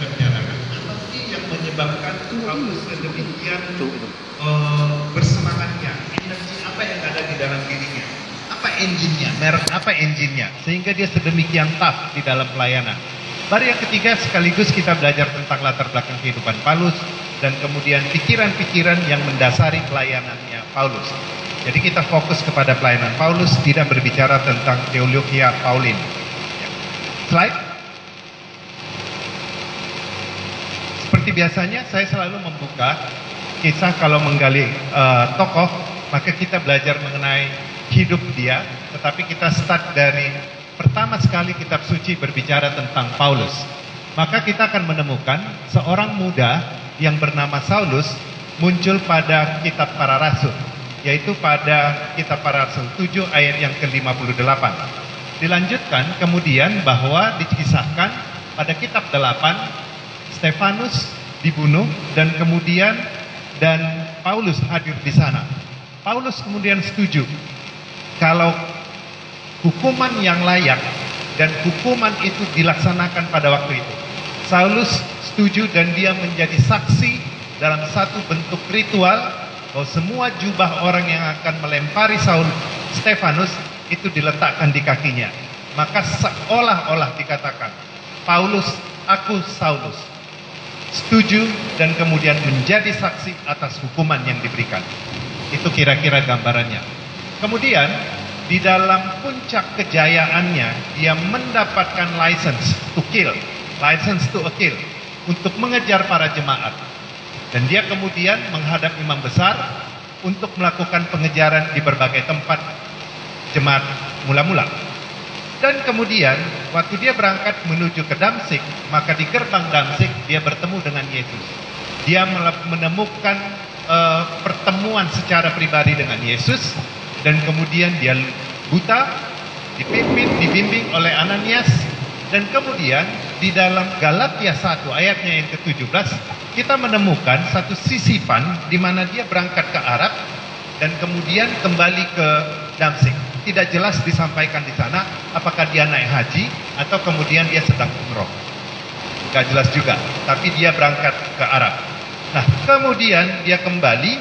menyatakan apa sih yang menyebabkan Paulus sedemikian uh, bersemangatnya, energi apa yang ada di dalam dirinya, apa engine-nya, merek apa engine-nya, sehingga dia sedemikian tough di dalam pelayanan. Baru yang ketiga sekaligus kita belajar tentang latar belakang kehidupan Paulus dan kemudian pikiran-pikiran yang mendasari pelayanannya Paulus. Jadi kita fokus kepada pelayanan Paulus, tidak berbicara tentang teologia Paulin. Slide. Seperti biasanya saya selalu membuka kisah kalau menggali uh, tokoh, maka kita belajar mengenai hidup dia, tetapi kita start dari pertama sekali kitab suci berbicara tentang Paulus, maka kita akan menemukan seorang muda yang bernama Saulus muncul pada kitab para rasul, yaitu pada kitab para rasul 7 ayat yang ke-58. Dilanjutkan kemudian bahwa dikisahkan pada kitab 8 Stefanus dibunuh dan kemudian dan Paulus hadir di sana. Paulus kemudian setuju kalau hukuman yang layak dan hukuman itu dilaksanakan pada waktu itu. Saulus setuju dan dia menjadi saksi dalam satu bentuk ritual bahwa semua jubah orang yang akan melempari Saul Stefanus itu diletakkan di kakinya. Maka seolah-olah dikatakan, Paulus, aku Saulus. Setuju dan kemudian menjadi saksi atas hukuman yang diberikan. Itu kira-kira gambarannya. Kemudian di dalam puncak kejayaannya dia mendapatkan license to kill, license to kill untuk mengejar para jemaat. Dan dia kemudian menghadap imam besar untuk melakukan pengejaran di berbagai tempat jemaat mula-mula. Dan kemudian waktu dia berangkat menuju ke Damsik, maka di gerbang Damsik dia bertemu dengan Yesus. Dia menemukan uh, pertemuan secara pribadi dengan Yesus dan kemudian dia buta, dipimpin, dibimbing oleh Ananias dan kemudian di dalam Galatia 1 ayatnya yang ke-17 kita menemukan satu sisipan di mana dia berangkat ke Arab dan kemudian kembali ke Damsik. Tidak jelas disampaikan di sana apakah dia naik haji atau kemudian dia sedang umroh. Gak jelas juga, tapi dia berangkat ke Arab. Nah, kemudian dia kembali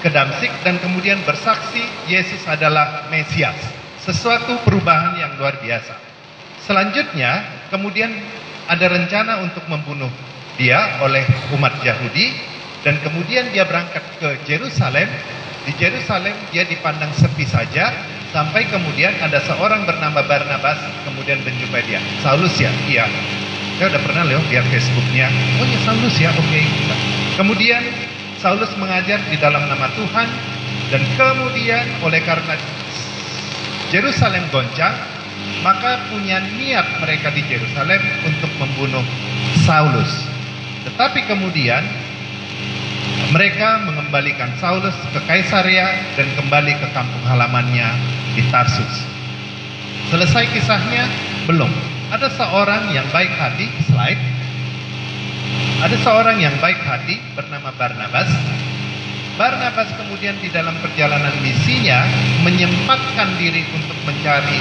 ke Damsik dan kemudian bersaksi Yesus adalah Mesias. Sesuatu perubahan yang luar biasa. Selanjutnya, kemudian ada rencana untuk membunuh dia oleh umat Yahudi dan kemudian dia berangkat ke Jerusalem. Di Jerusalem dia dipandang sepi saja sampai kemudian ada seorang bernama Barnabas kemudian menjumpai dia. Saulus ya? Iya. Saya udah pernah lewat lihat Facebooknya. Oh ya Saulus ya, oke. Okay. Kemudian Saulus mengajar di dalam nama Tuhan dan kemudian oleh karena Jerusalem goncang maka punya niat mereka di Jerusalem untuk membunuh Saulus tetapi kemudian mereka mengembalikan Saulus ke Kaisaria dan kembali ke kampung halamannya di Tarsus. Selesai kisahnya? Belum. Ada seorang yang baik hati slide. Ada seorang yang baik hati bernama Barnabas. Barnabas kemudian di dalam perjalanan misinya menyempatkan diri untuk mencari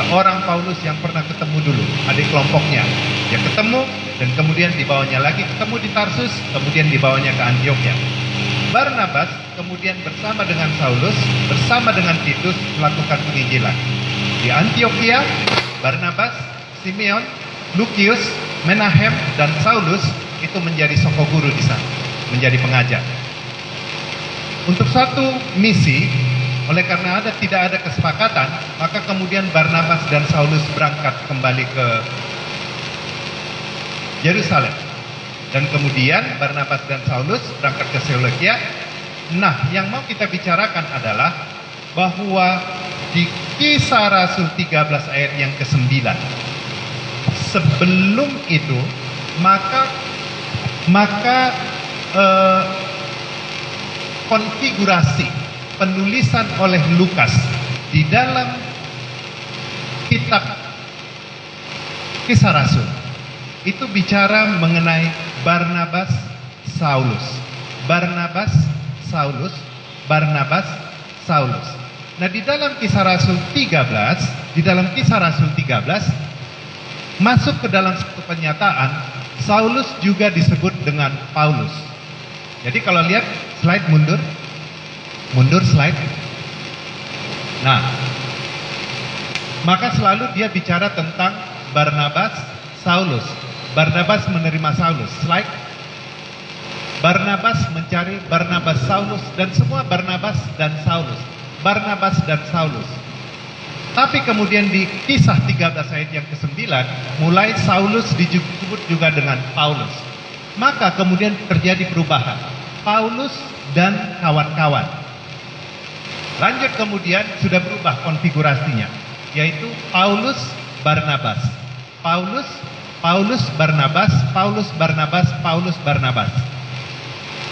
seorang Paulus yang pernah ketemu dulu, adik kelompoknya. Dia ketemu dan kemudian dibawanya lagi ketemu di Tarsus, kemudian dibawanya ke Antioquia. Barnabas kemudian bersama dengan Saulus, bersama dengan Titus melakukan penginjilan. Di Antioquia, Barnabas, Simeon, Lukius, Menahem, dan Saulus itu menjadi soko guru di sana, menjadi pengajar. Untuk satu misi, oleh karena ada tidak ada kesepakatan, maka kemudian Barnabas dan Saulus berangkat kembali ke Yerusalem. Dan kemudian Barnabas dan Saulus berangkat ke Seleukia. Nah, yang mau kita bicarakan adalah bahwa di kisah Rasul 13 ayat yang ke-9 sebelum itu maka maka eh, konfigurasi penulisan oleh Lukas di dalam kitab Kisah Rasul itu bicara mengenai Barnabas Saulus. Barnabas Saulus, Barnabas Saulus. Nah, di dalam Kisah Rasul 13, di dalam Kisah Rasul 13 masuk ke dalam satu pernyataan Saulus juga disebut dengan Paulus. Jadi kalau lihat slide mundur, mundur slide. Nah, maka selalu dia bicara tentang Barnabas, Saulus. Barnabas menerima Saulus. Slide. Barnabas mencari Barnabas Saulus dan semua Barnabas dan Saulus. Barnabas dan Saulus. Tapi kemudian di kisah 13 ayat yang ke-9 mulai Saulus disebut juga dengan Paulus. Maka kemudian terjadi perubahan. Paulus dan kawan-kawan. Lanjut kemudian sudah berubah konfigurasinya yaitu Paulus Barnabas. Paulus Paulus Barnabas, Paulus Barnabas, Paulus Barnabas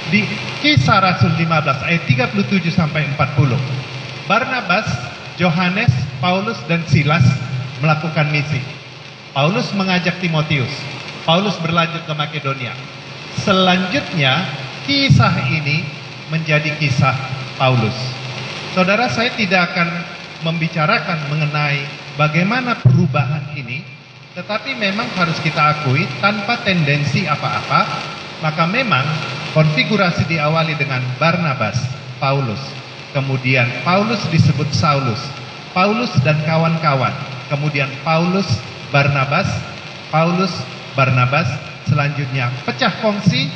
di kisah Rasul 15 ayat 37 sampai 40. Barnabas, Johannes, Paulus dan Silas melakukan misi. Paulus mengajak Timotius. Paulus berlanjut ke Makedonia. Selanjutnya kisah ini menjadi kisah Paulus. Saudara saya tidak akan membicarakan mengenai bagaimana perubahan ini, tetapi memang harus kita akui tanpa tendensi apa-apa, maka memang Konfigurasi diawali dengan Barnabas, Paulus. Kemudian Paulus disebut Saulus. Paulus dan kawan-kawan. Kemudian Paulus, Barnabas, Paulus, Barnabas. Selanjutnya pecah kongsi.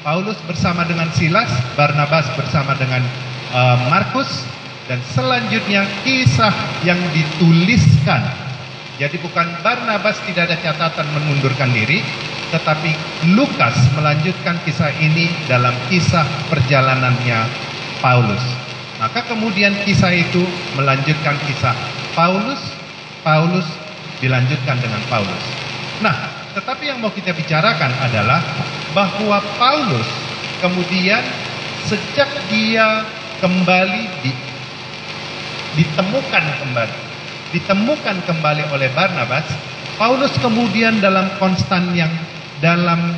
Paulus bersama dengan Silas, Barnabas bersama dengan uh, Markus. Dan selanjutnya kisah yang dituliskan. Jadi bukan Barnabas tidak ada catatan mengundurkan diri, tetapi Lukas melanjutkan kisah ini dalam kisah perjalanannya Paulus. Maka kemudian kisah itu melanjutkan kisah Paulus, Paulus dilanjutkan dengan Paulus. Nah, tetapi yang mau kita bicarakan adalah bahwa Paulus kemudian sejak dia kembali di, ditemukan kembali, ditemukan kembali oleh Barnabas, Paulus kemudian dalam konstan yang dalam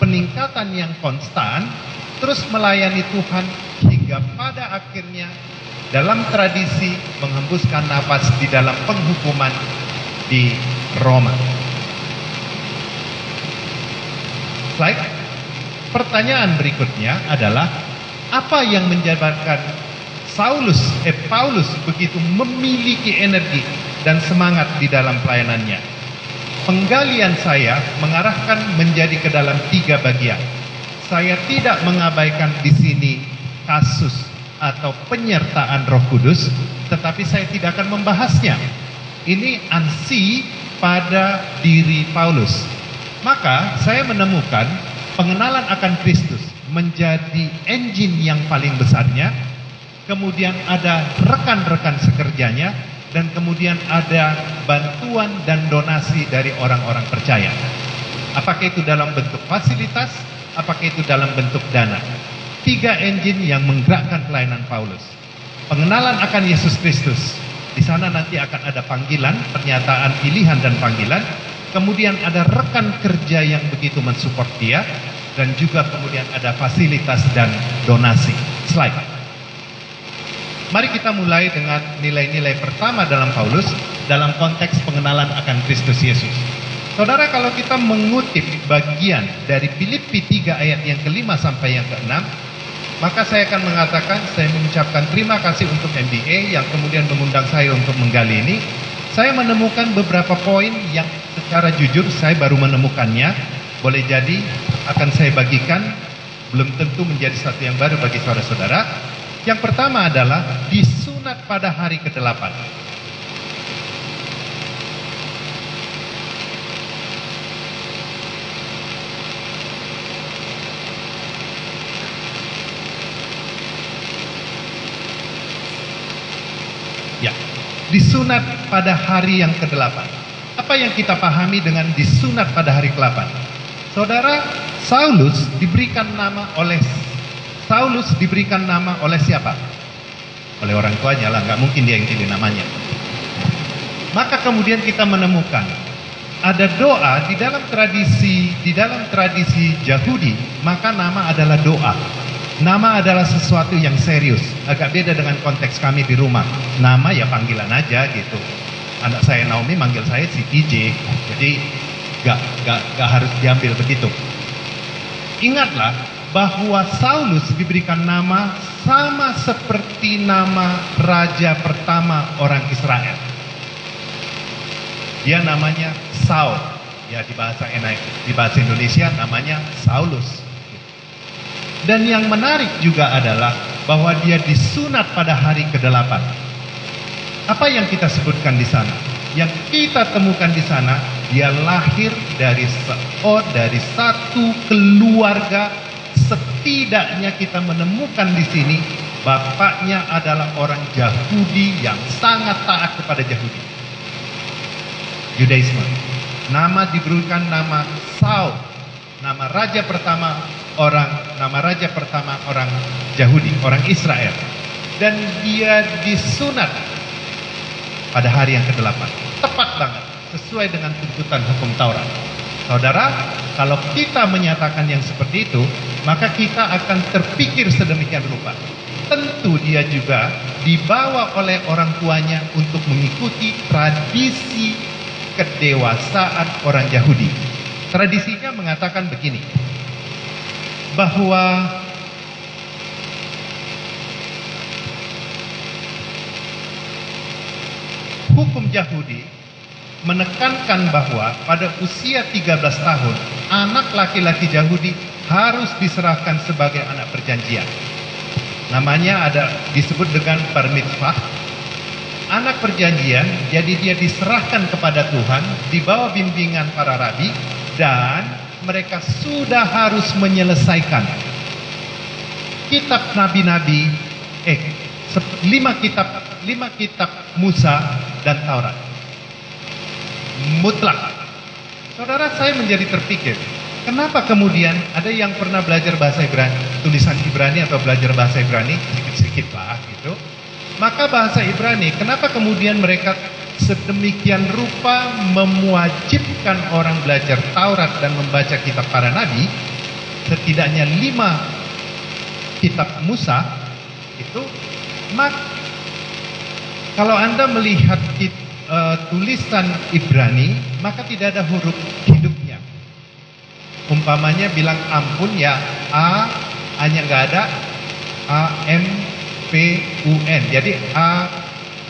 peningkatan yang konstan terus melayani Tuhan hingga pada akhirnya dalam tradisi menghembuskan nafas di dalam penghukuman di Roma. Slide. Pertanyaan berikutnya adalah apa yang menjadikan Saulus, eh Paulus begitu memiliki energi dan semangat di dalam pelayanannya? penggalian saya mengarahkan menjadi ke dalam tiga bagian. Saya tidak mengabaikan di sini kasus atau penyertaan Roh Kudus, tetapi saya tidak akan membahasnya. Ini ansi pada diri Paulus. Maka saya menemukan pengenalan akan Kristus menjadi engine yang paling besarnya. Kemudian ada rekan-rekan sekerjanya dan kemudian ada bantuan dan donasi dari orang-orang percaya. Apakah itu dalam bentuk fasilitas, apakah itu dalam bentuk dana. Tiga engine yang menggerakkan pelayanan Paulus. Pengenalan akan Yesus Kristus. Di sana nanti akan ada panggilan, pernyataan pilihan dan panggilan. Kemudian ada rekan kerja yang begitu mensupport dia. Dan juga kemudian ada fasilitas dan donasi. Slide. Mari kita mulai dengan nilai-nilai pertama dalam Paulus dalam konteks pengenalan akan Kristus Yesus. Saudara kalau kita mengutip bagian dari Filipi 3 ayat yang kelima sampai yang keenam, maka saya akan mengatakan saya mengucapkan terima kasih untuk MBA yang kemudian mengundang saya untuk menggali ini. Saya menemukan beberapa poin yang secara jujur saya baru menemukannya. Boleh jadi akan saya bagikan, belum tentu menjadi satu yang baru bagi saudara-saudara. Yang pertama adalah disunat pada hari ke-8. Ya, disunat pada hari yang ke-8. Apa yang kita pahami dengan disunat pada hari ke-8? Saudara, Saulus diberikan nama oleh Saulus diberikan nama oleh siapa? Oleh orang tuanya lah, nggak mungkin dia yang pilih namanya. Maka kemudian kita menemukan ada doa di dalam tradisi di dalam tradisi Yahudi, maka nama adalah doa. Nama adalah sesuatu yang serius, agak beda dengan konteks kami di rumah. Nama ya panggilan aja gitu. Anak saya Naomi manggil saya si TJ, jadi nggak gak, gak harus diambil begitu. Ingatlah bahwa Saulus diberikan nama sama seperti nama raja pertama orang Israel. Dia namanya Saul. Ya di bahasa di bahasa Indonesia namanya Saulus. Dan yang menarik juga adalah bahwa dia disunat pada hari ke-8. Apa yang kita sebutkan di sana? Yang kita temukan di sana, dia lahir dari oh, dari satu keluarga setidaknya kita menemukan di sini bapaknya adalah orang Yahudi yang sangat taat kepada Yahudi. Yudaisme. Nama diberikan nama Saul, nama raja pertama orang nama raja pertama orang Yahudi, orang Israel. Dan dia disunat pada hari yang ke-8. Tepat banget, sesuai dengan tuntutan hukum Taurat. Saudara, kalau kita menyatakan yang seperti itu, maka kita akan terpikir sedemikian rupa. Tentu dia juga dibawa oleh orang tuanya untuk mengikuti tradisi kedewasaan orang Yahudi. Tradisinya mengatakan begini, bahwa hukum Yahudi menekankan bahwa pada usia 13 tahun anak laki-laki Yahudi harus diserahkan sebagai anak perjanjian. Namanya ada disebut dengan bar mitzvah. Anak perjanjian, jadi dia diserahkan kepada Tuhan di bawah bimbingan para rabi dan mereka sudah harus menyelesaikan kitab nabi-nabi eh lima kitab lima kitab Musa dan Taurat mutlak saudara saya menjadi terpikir kenapa kemudian ada yang pernah belajar bahasa Ibrani tulisan Ibrani atau belajar bahasa Ibrani sedikit-sedikit lah gitu maka bahasa Ibrani kenapa kemudian mereka sedemikian rupa memwajibkan orang belajar Taurat dan membaca kitab para nabi, setidaknya lima kitab Musa itu, mak kalau anda melihat uh, tulisan Ibrani, maka tidak ada huruf hidupnya. Umpamanya bilang ampun ya A, hanya nggak ada A M P U N. Jadi A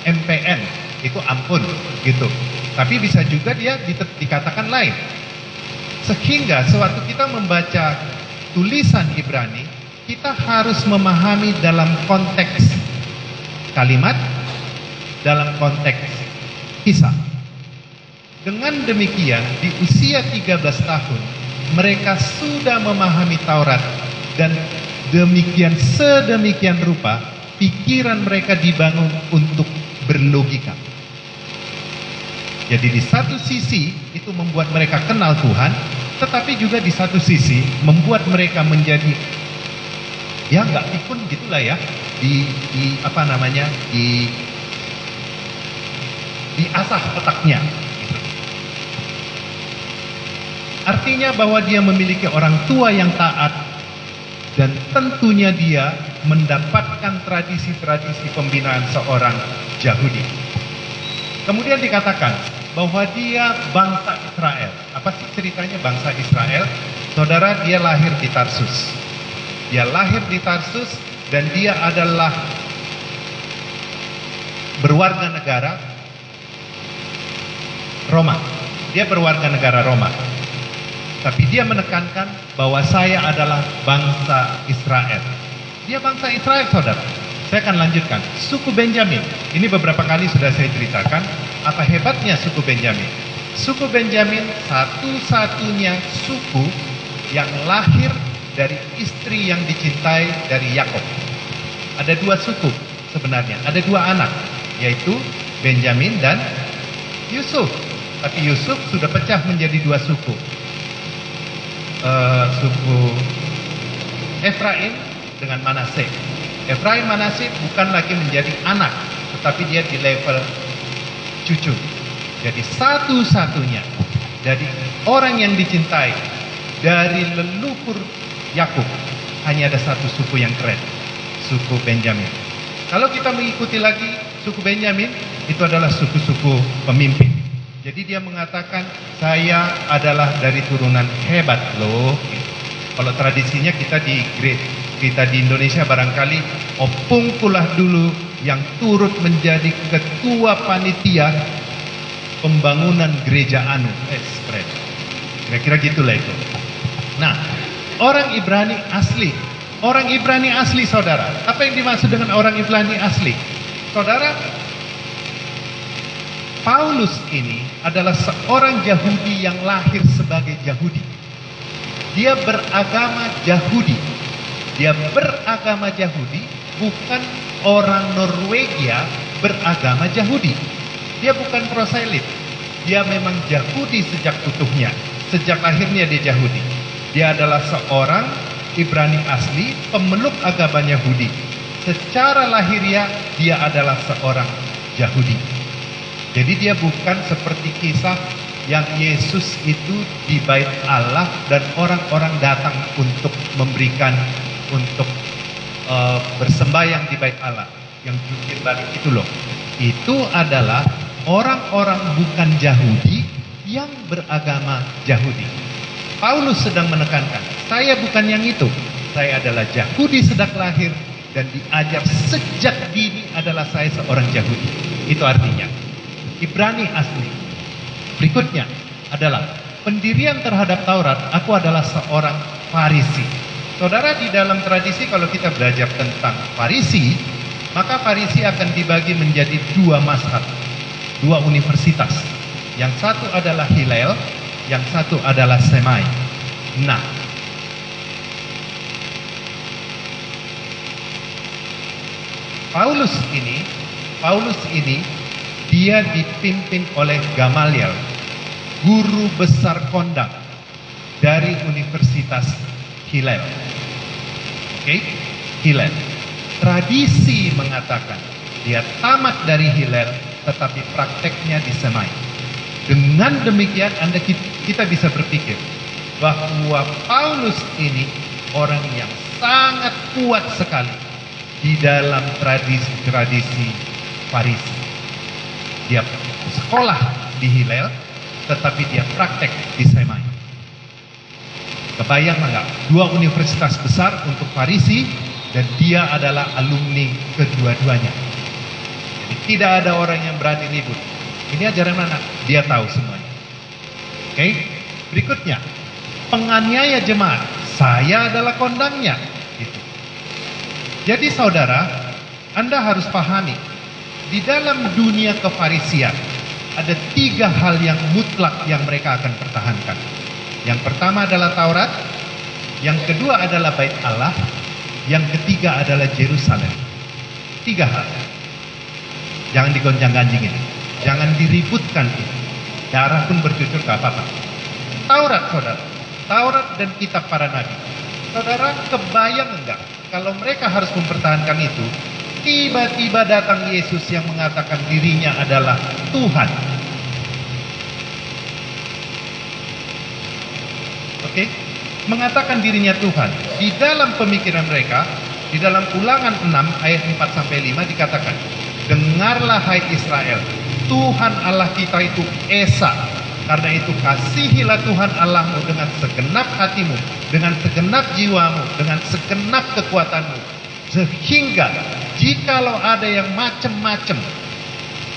M P N itu ampun gitu. Tapi bisa juga dia dikatakan lain. Sehingga sewaktu kita membaca tulisan Ibrani, kita harus memahami dalam konteks kalimat, dalam konteks kisah. Dengan demikian, di usia 13 tahun, mereka sudah memahami Taurat dan demikian sedemikian rupa pikiran mereka dibangun untuk berlogika. Jadi di satu sisi itu membuat mereka kenal Tuhan, tetapi juga di satu sisi membuat mereka menjadi ya nggak pikun gitulah ya di, di apa namanya di di asah otaknya. Artinya bahwa dia memiliki orang tua yang taat dan tentunya dia mendapatkan tradisi-tradisi pembinaan seorang Yahudi. Kemudian dikatakan bahwa dia bangsa Israel. Apa sih ceritanya bangsa Israel? Saudara, dia lahir di Tarsus. Dia lahir di Tarsus dan dia adalah berwarga negara Roma. Dia berwarga negara Roma. Tapi dia menekankan bahwa saya adalah bangsa Israel. Dia bangsa Israel, saudara. Saya akan lanjutkan. Suku Benjamin. Ini beberapa kali sudah saya ceritakan apa hebatnya suku Benjamin. Suku Benjamin satu-satunya suku yang lahir dari istri yang dicintai dari Yakob. Ada dua suku sebenarnya, ada dua anak, yaitu Benjamin dan Yusuf. Tapi Yusuf sudah pecah menjadi dua suku. Uh, suku Efraim dengan Manase. Efraim Manasib bukan lagi menjadi anak, tetapi dia di level cucu. Jadi satu-satunya dari orang yang dicintai dari leluhur Yakub hanya ada satu suku yang keren, suku Benjamin. Kalau kita mengikuti lagi suku Benjamin itu adalah suku-suku pemimpin. Jadi dia mengatakan saya adalah dari turunan hebat loh. Kalau tradisinya kita di kita di Indonesia barangkali opung kulah dulu yang turut menjadi ketua panitia pembangunan gereja Anu. Eh. Kira-kira gitulah itu. Nah, orang Ibrani asli, orang Ibrani asli saudara. Apa yang dimaksud dengan orang Ibrani asli? Saudara, Paulus ini adalah seorang Yahudi yang lahir sebagai Yahudi. Dia beragama Yahudi. Dia beragama Yahudi, bukan orang Norwegia beragama Yahudi. Dia bukan proselit. Dia memang Yahudi sejak utuhnya. Sejak lahirnya dia Yahudi. Dia adalah seorang Ibrani asli, pemeluk agama Yahudi. Secara lahiriah dia adalah seorang Yahudi. Jadi dia bukan seperti kisah yang Yesus itu di bait Allah dan orang-orang datang untuk memberikan untuk uh, bersembayang di bait Allah yang jungkir balik itu loh. Itu adalah orang-orang bukan Yahudi yang beragama Yahudi. Paulus sedang menekankan, saya bukan yang itu. Saya adalah Yahudi sejak lahir dan diajar sejak dini adalah saya seorang Yahudi. Itu artinya Ibrani asli. Berikutnya adalah pendirian terhadap Taurat, aku adalah seorang Farisi. Saudara di dalam tradisi kalau kita belajar tentang Farisi, maka Farisi akan dibagi menjadi dua mazhab, dua universitas. Yang satu adalah Hillel, yang satu adalah Semai. Nah, Paulus ini, Paulus ini dia dipimpin oleh Gamaliel, guru besar kondang dari Universitas Hillel. Oke, okay? Hillel. Tradisi mengatakan dia tamat dari Hillel tetapi prakteknya di Semai. Dengan demikian Anda kita bisa berpikir bahwa Paulus ini orang yang sangat kuat sekali di dalam tradisi-tradisi Farisi. Dia sekolah di Hillel, tetapi dia praktek di Semai. Kebayang enggak? Dua universitas besar untuk Farisi dan dia adalah alumni kedua-duanya. Jadi tidak ada orang yang berani ribut. Ini ajaran mana? Dia tahu semuanya. Oke, berikutnya penganiaya jemaat. Saya adalah kondangnya. Gitu. Jadi saudara, Anda harus pahami di dalam dunia kefarisian ada tiga hal yang mutlak yang mereka akan pertahankan. Yang pertama adalah Taurat, yang kedua adalah Bait Allah, yang ketiga adalah Jerusalem. Tiga hal. Jangan digoncang-ganjingin. Jangan diributkan itu. Darah pun bercucur ke apa-apa. Taurat, saudara. Taurat dan kitab para nabi. Saudara, kebayang enggak kalau mereka harus mempertahankan itu, tiba-tiba datang Yesus yang mengatakan dirinya adalah Tuhan. Oke, okay? mengatakan dirinya Tuhan. Di dalam pemikiran mereka, di dalam Ulangan 6 ayat 4 sampai 5 dikatakan, "Dengarlah hai Israel, Tuhan Allah kita itu Esa. Karena itu kasihilah Tuhan Allahmu dengan segenap hatimu, dengan segenap jiwamu, dengan segenap kekuatanmu, sehingga Jikalau ada yang macam-macam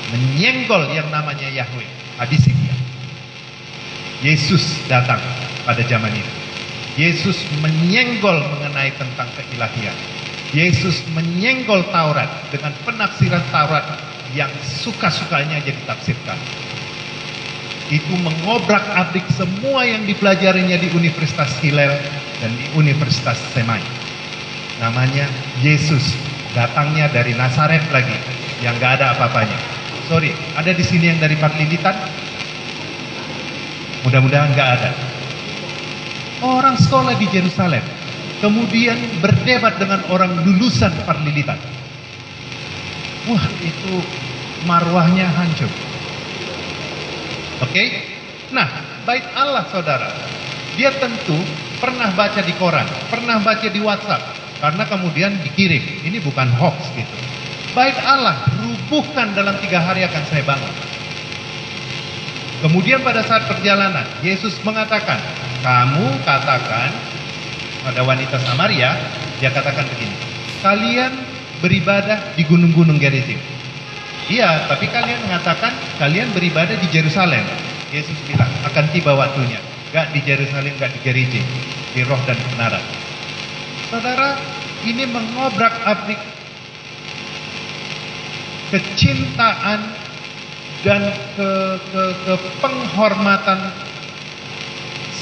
menyenggol yang namanya Yahweh, habisi dia. Yesus datang pada zaman itu. Yesus menyenggol mengenai tentang keilahian. Yesus menyenggol Taurat dengan penafsiran Taurat yang suka-sukanya jadi tafsirkan. Itu mengobrak-abrik semua yang dipelajarinya di Universitas Hillel dan di Universitas Semai. Namanya Yesus datangnya dari Nazaret lagi yang gak ada apa-apanya. Sorry, ada di sini yang dari Parlilitan? Mudah-mudahan gak ada. Orang sekolah di Jerusalem, kemudian berdebat dengan orang lulusan Parlilitan. Wah, itu marwahnya hancur. Oke? Okay? Nah, bait Allah saudara, dia tentu pernah baca di koran, pernah baca di WhatsApp, karena kemudian dikirim. Ini bukan hoax gitu. Baik Allah, rubuhkan dalam tiga hari akan saya bangun. Kemudian pada saat perjalanan, Yesus mengatakan, kamu katakan pada wanita Samaria, dia katakan begini, kalian beribadah di gunung-gunung Gerizim. Iya, tapi kalian mengatakan kalian beribadah di Yerusalem. Yesus bilang, akan tiba waktunya. Gak di Yerusalem, gak di Gerizim. Di roh dan kebenaran. Saudara, ini mengobrak abrik kecintaan dan ke, ke, ke penghormatan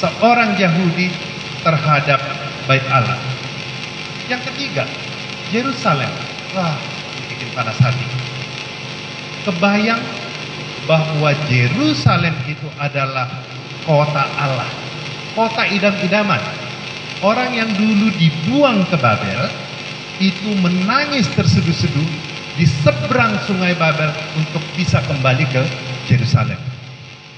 seorang Yahudi terhadap bait Allah. Yang ketiga, Yerusalem. Wah, bikin panas hati. Kebayang bahwa Yerusalem itu adalah kota Allah. Kota idam-idaman. Orang yang dulu dibuang ke Babel itu menangis terseduh-seduh di seberang sungai Babel untuk bisa kembali ke Yerusalem.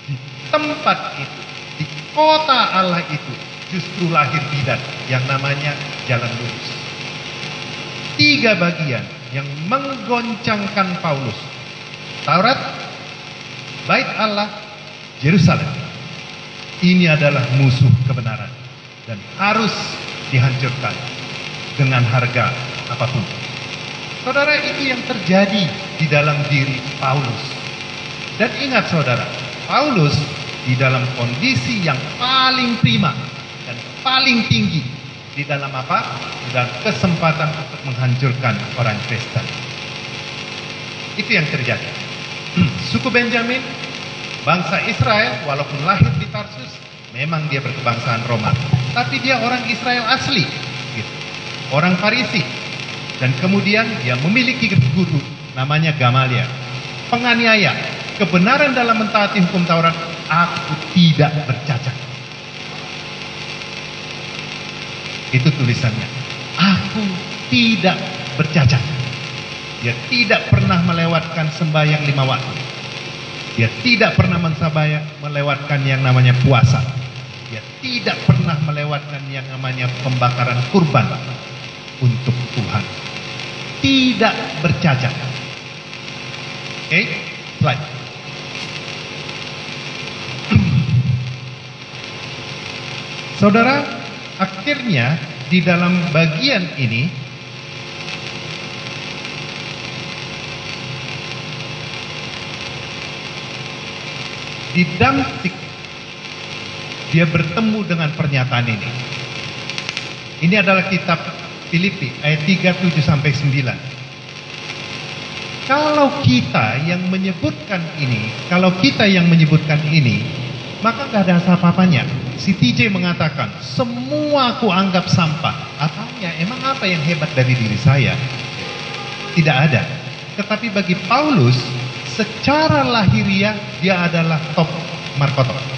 Di tempat itu, di kota Allah itu justru lahir bidat yang namanya jalan lurus. Tiga bagian yang menggoncangkan Paulus. Taurat, bait Allah, Yerusalem. Ini adalah musuh kebenaran dan harus dihancurkan dengan harga apa pun. Saudara, itu yang terjadi di dalam diri Paulus. Dan ingat saudara, Paulus di dalam kondisi yang paling prima dan paling tinggi di dalam apa? Di dalam kesempatan untuk menghancurkan orang Kristen. Itu yang terjadi. Suku Benjamin, bangsa Israel, walaupun lahir di Tarsus, memang dia berkebangsaan Roma. Tapi dia orang Israel asli. Gitu. Orang Farisi, dan kemudian dia memiliki guru namanya Gamalia. Penganiaya. Kebenaran dalam mentaati hukum Taurat. Aku tidak bercacat. Itu tulisannya. Aku tidak bercacat. Dia tidak pernah melewatkan sembahyang lima waktu. Dia tidak pernah mensabaya, melewatkan yang namanya puasa. Dia tidak pernah melewatkan yang namanya pembakaran kurban untuk Tuhan tidak bercacat. Oke, okay? slide. Saudara, akhirnya di dalam bagian ini di Damtik dia bertemu dengan pernyataan ini. Ini adalah kitab Filipi ayat 3, 7 sampai 9. Kalau kita yang menyebutkan ini, kalau kita yang menyebutkan ini, maka gak ada apa-apanya. Si TJ mengatakan, semua aku anggap sampah. Apanya? Emang apa yang hebat dari diri saya? Tidak ada. Tetapi bagi Paulus, secara lahiriah dia adalah top markoto.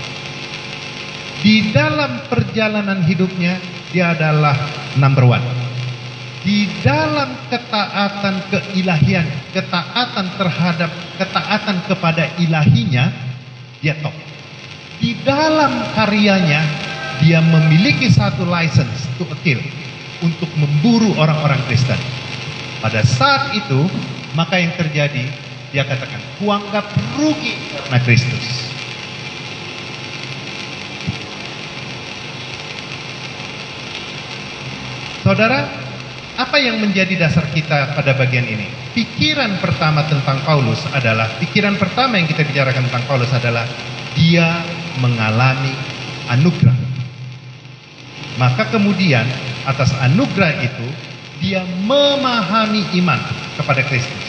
Di dalam perjalanan hidupnya, dia adalah number one di dalam ketaatan keilahian, ketaatan terhadap ketaatan kepada ilahinya, dia top. Di dalam karyanya, dia memiliki satu license to kill untuk memburu orang-orang Kristen. Pada saat itu, maka yang terjadi, dia katakan, kuanggap rugi karena Kristus. Saudara, apa yang menjadi dasar kita pada bagian ini? Pikiran pertama tentang Paulus adalah, pikiran pertama yang kita bicarakan tentang Paulus adalah, dia mengalami anugerah. Maka kemudian atas anugerah itu, dia memahami iman kepada Kristus.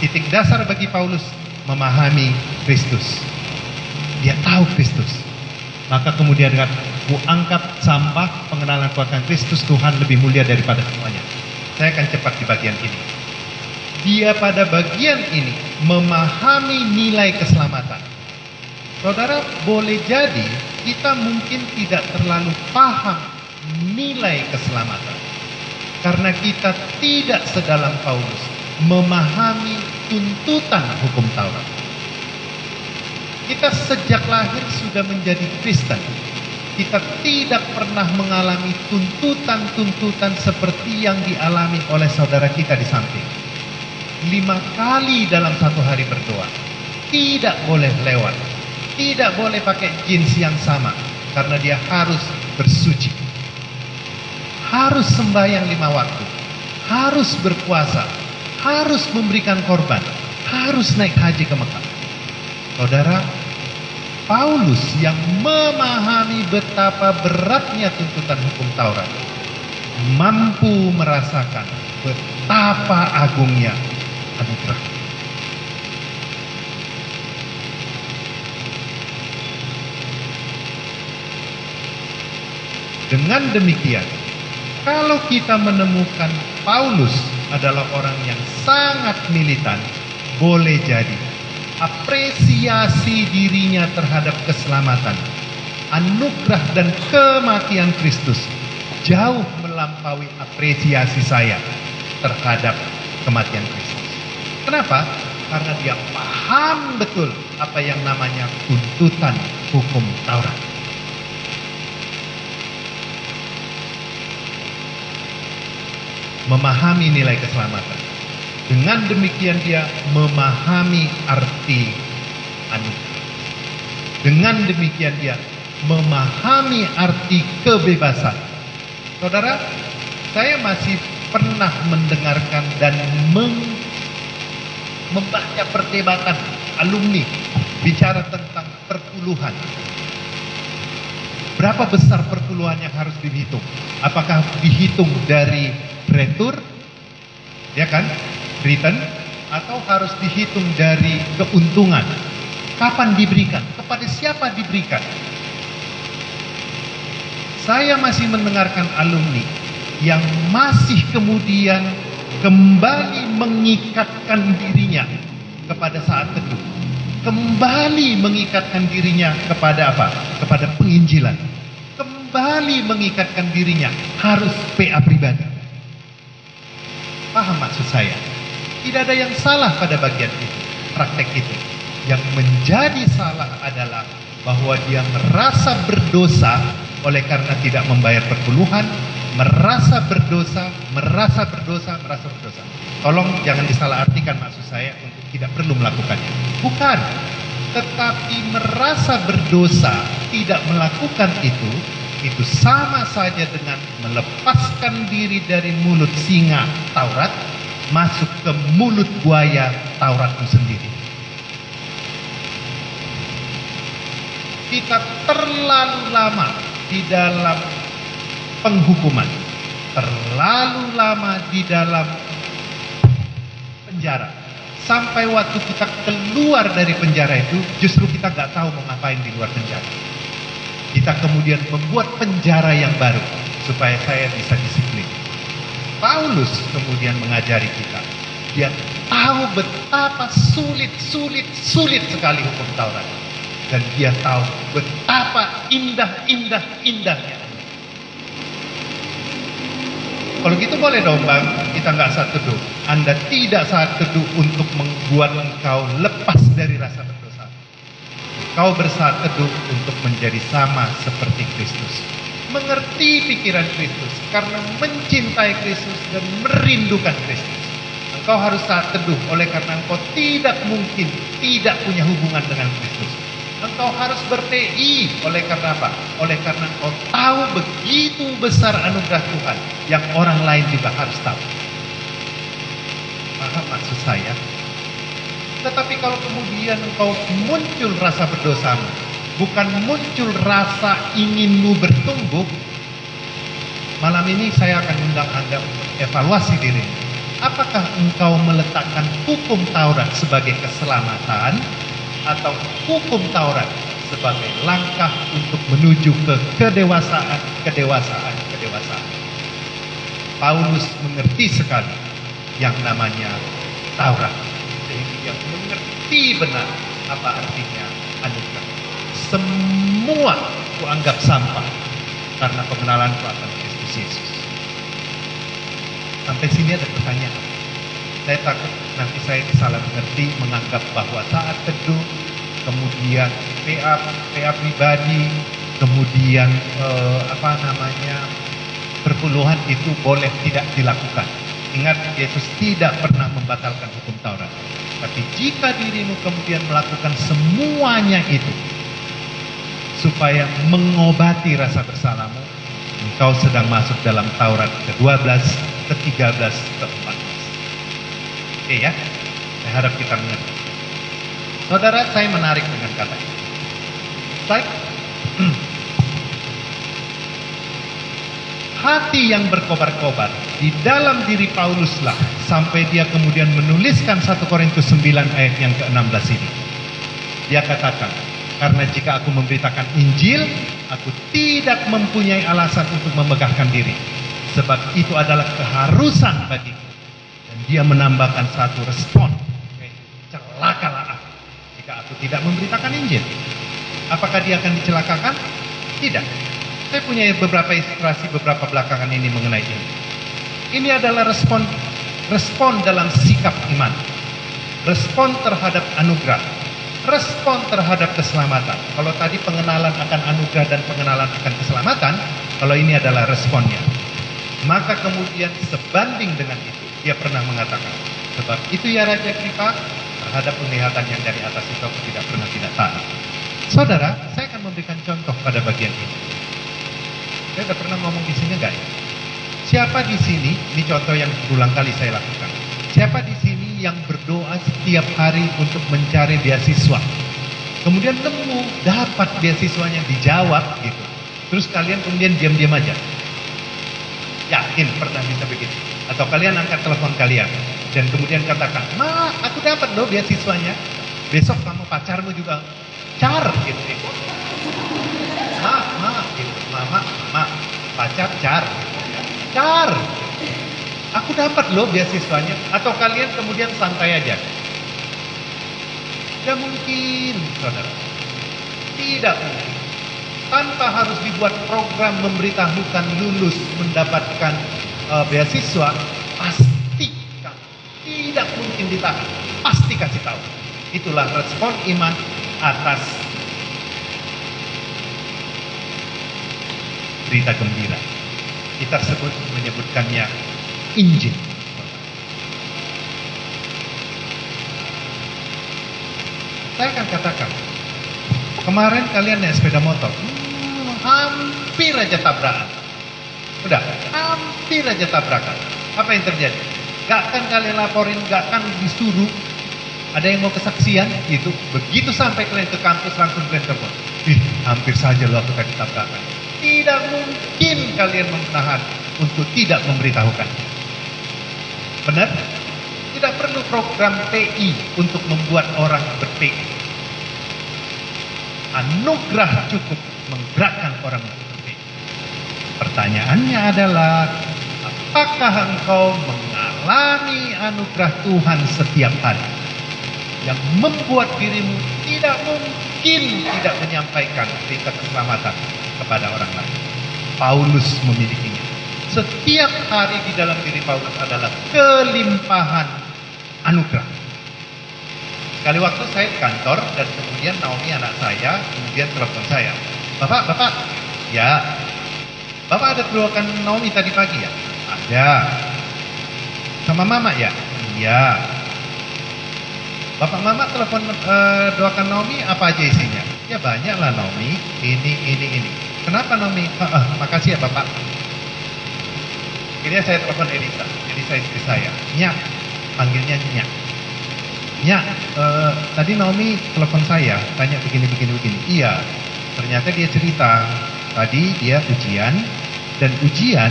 Titik dasar bagi Paulus memahami Kristus. Dia tahu Kristus. Maka kemudian ku angkat sampah pengenalan kuatkan Kristus Tuhan lebih mulia daripada semuanya. Saya akan cepat di bagian ini. Dia pada bagian ini memahami nilai keselamatan. Saudara, boleh jadi kita mungkin tidak terlalu paham nilai keselamatan. Karena kita tidak sedalam Paulus memahami tuntutan hukum Taurat. Kita sejak lahir sudah menjadi Kristen kita tidak pernah mengalami tuntutan-tuntutan seperti yang dialami oleh saudara kita di samping. Lima kali dalam satu hari berdoa. Tidak boleh lewat. tidak boleh pakai jeans yang sama karena dia harus bersuci. Harus sembahyang lima waktu, harus berpuasa, harus memberikan korban, harus naik haji ke Mekah. Saudara, Paulus yang memahami betapa beratnya tuntutan hukum Taurat mampu merasakan betapa agungnya anugerah. Dengan demikian, kalau kita menemukan Paulus adalah orang yang sangat militan, boleh jadi apresiasi dirinya terhadap keselamatan, anugerah dan kematian Kristus jauh melampaui apresiasi saya terhadap kematian Kristus. Kenapa? Karena dia paham betul apa yang namanya tuntutan hukum Taurat. Memahami nilai keselamatan. Dengan demikian dia memahami arti anugerah. Dengan demikian dia memahami arti kebebasan. Saudara, saya masih pernah mendengarkan dan meng, membaca perdebatan alumni bicara tentang perpuluhan. Berapa besar perpuluhan yang harus dihitung? Apakah dihitung dari retur, ya kan, return, atau harus dihitung dari keuntungan? Kapan diberikan? Kepada siapa diberikan? Saya masih mendengarkan alumni yang masih kemudian kembali mengikatkan dirinya kepada saat teduh. Kembali mengikatkan dirinya kepada apa? Kepada penginjilan. Kembali mengikatkan dirinya harus PA pribadi. Paham maksud saya? Tidak ada yang salah pada bagian itu, praktek itu. Yang menjadi salah adalah bahwa dia merasa berdosa oleh karena tidak membayar perpuluhan, merasa berdosa, merasa berdosa, merasa berdosa. Tolong jangan disalahartikan maksud saya untuk tidak perlu melakukannya. Bukan, tetapi merasa berdosa tidak melakukan itu, itu sama saja dengan melepaskan diri dari mulut singa Taurat masuk ke mulut buaya Tauratmu sendiri. Kita terlalu lama di dalam penghukuman, terlalu lama di dalam penjara. Sampai waktu kita keluar dari penjara itu, justru kita nggak tahu mau ngapain di luar penjara. Kita kemudian membuat penjara yang baru supaya saya bisa disiplin. Paulus kemudian mengajari kita. Dia tahu betapa sulit, sulit, sulit sekali hukum Taurat. Dan dia tahu betapa indah, indah, indahnya. Kalau gitu boleh dong bang, kita nggak saat teduh. Anda tidak saat teduh untuk membuat engkau lepas dari rasa berdosa. Kau bersaat teduh untuk menjadi sama seperti Kristus. Mengerti pikiran Kristus karena mencintai Kristus dan merindukan Kristus. Engkau harus saat teduh oleh karena engkau tidak mungkin tidak punya hubungan dengan Kristus. Engkau harus berTI oleh karena apa? Oleh karena engkau tahu begitu besar anugerah Tuhan yang orang lain juga harus tahu. Paham maksud saya? Tetapi kalau kemudian engkau muncul rasa berdosamu, bukan muncul rasa inginmu bertumbuh, malam ini saya akan undang Anda untuk evaluasi diri. Apakah engkau meletakkan hukum Taurat sebagai keselamatan atau hukum Taurat sebagai langkah untuk menuju ke kedewasaan, kedewasaan, kedewasaan. Paulus mengerti sekali yang namanya Taurat. Sehingga dia mengerti benar apa artinya anugerah. Semua kuanggap sampah karena pengenalanku akan Kristus Yesus. Sampai sini ada pertanyaan. Saya takut nanti saya salah mengerti menganggap bahwa saat teduh kemudian PA PA pribadi kemudian eh, apa namanya perpuluhan itu boleh tidak dilakukan. Ingat Yesus tidak pernah membatalkan hukum Taurat. Tapi jika dirimu kemudian melakukan semuanya itu, supaya mengobati rasa bersalahmu, engkau sedang masuk dalam Taurat ke-12, ke-13, ke-14. Oke ya, saya harap kita mengerti. Saudara, saya menarik dengan kata ini. Saya, hati yang berkobar-kobar di dalam diri Pauluslah sampai dia kemudian menuliskan 1 Korintus 9 ayat yang ke-16 ini. Dia katakan, karena jika aku memberitakan Injil, aku tidak mempunyai alasan untuk memegahkan diri. Sebab itu adalah keharusan bagiku. Dan dia menambahkan satu respon. Celakalah aku jika aku tidak memberitakan Injil. Apakah dia akan dicelakakan? Tidak. Saya punya beberapa ilustrasi beberapa belakangan ini mengenai ini. Ini adalah respon respon dalam sikap iman. Respon terhadap anugerah. Respon terhadap keselamatan. Kalau tadi pengenalan akan anugerah dan pengenalan akan keselamatan, kalau ini adalah responnya. Maka kemudian sebanding dengan itu, dia pernah mengatakan, sebab itu ya Raja Kripa, terhadap penglihatan yang dari atas itu aku tidak pernah tidak taat. Saudara, saya akan memberikan contoh pada bagian ini. Saya sudah pernah ngomong di sini enggak ya? Siapa di sini, ini contoh yang berulang kali saya lakukan. Siapa di sini yang berdoa setiap hari untuk mencari beasiswa? Kemudian nemu, dapat beasiswanya dijawab gitu. Terus kalian kemudian diam-diam aja. Yakin pernah bisa begitu? Atau kalian angkat telepon kalian dan kemudian katakan, Ma, aku dapat loh beasiswanya. Besok kamu pacarmu juga car gitu. gitu ma, ma, gitu. mama, ma, pacar, car, car. Aku dapat loh beasiswanya. Atau kalian kemudian santai aja. Tidak mungkin, saudara. Tidak mungkin. Tanpa harus dibuat program memberitahukan lulus mendapatkan uh, beasiswa, pasti tidak mungkin ditahan. Pasti kasih tahu. Itulah respon iman atas berita gembira. Kita sebut menyebutkannya Injil. Saya akan katakan, kemarin kalian naik sepeda motor, hmm, hampir aja tabrakan. Udah, hampir aja tabrakan. Apa yang terjadi? Gak kan kalian laporin, gak kan disuruh. Ada yang mau kesaksian, itu begitu sampai kalian ke kampus langsung kalian telepon. Ih, hampir saja lo aku tadi tabrakan tidak mungkin kalian menahan untuk tidak memberitahukan. Benar? Tidak perlu program TI untuk membuat orang ber-TI. Anugerah cukup menggerakkan orang untuk. Pertanyaannya adalah, apakah engkau mengalami anugerah Tuhan setiap hari? Yang membuat dirimu tidak mungkin tidak menyampaikan berita keselamatan kepada orang lain. Paulus memilikinya. Setiap hari di dalam diri Paulus adalah kelimpahan anugerah. Sekali waktu saya di kantor dan kemudian Naomi anak saya kemudian telepon saya. Bapak, bapak, ya. Bapak ada doakan Naomi tadi pagi ya? Ada. Sama mama ya? Iya. Bapak mama telepon uh, doakan Naomi apa aja isinya? Ya banyak lah Naomi, ini, ini, ini. Kenapa Naomi? Ah, ah, makasih ya Bapak. Ini saya telepon Elisa, Elisa istri saya. Nyak, panggilnya Nyak. Nyak, uh, tadi Naomi telepon saya, tanya begini, begini, begini. Iya, ternyata dia cerita. Tadi dia ujian, dan ujian,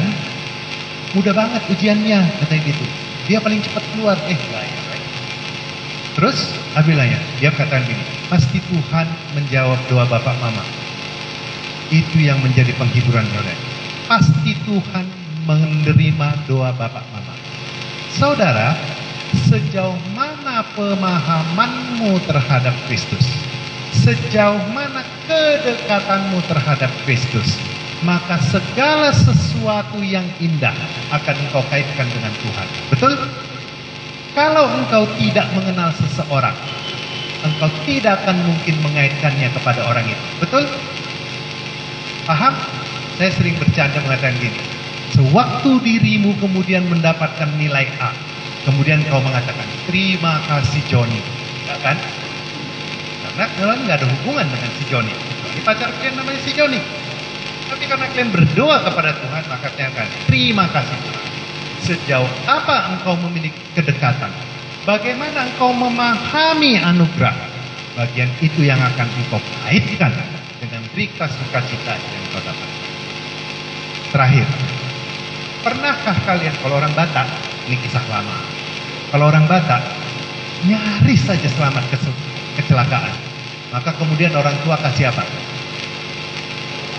mudah banget ujiannya, katanya gitu. Dia paling cepat keluar, eh enggak ya. Terus, Abilanya, dia katakan gini, pasti Tuhan menjawab doa bapak mama. Itu yang menjadi penghiburan saudara. Pasti Tuhan menerima doa bapak mama. Saudara, sejauh mana pemahamanmu terhadap Kristus? Sejauh mana kedekatanmu terhadap Kristus? Maka segala sesuatu yang indah akan engkau kaitkan dengan Tuhan. Betul? Kalau engkau tidak mengenal seseorang, engkau tidak akan mungkin mengaitkannya kepada orang itu. Betul? Paham? Saya sering bercanda mengatakan gini. Sewaktu dirimu kemudian mendapatkan nilai A, kemudian kau mengatakan, terima kasih Joni. Enggak kan? Karena kalian nggak ada hubungan dengan si Joni. Ini pacar kalian namanya si Joni. Tapi karena kalian berdoa kepada Tuhan, maka kalian akan terima kasih Tuhan. Sejauh apa engkau memiliki kedekatan? Bagaimana engkau memahami anugerah? Bagian itu yang akan engkau kaitkan dengan berita sukacita yang kau dapat. Terakhir, pernahkah kalian kalau orang Batak, ini kisah lama, kalau orang Batak nyaris saja selamat kecelakaan, maka kemudian orang tua kasih apa?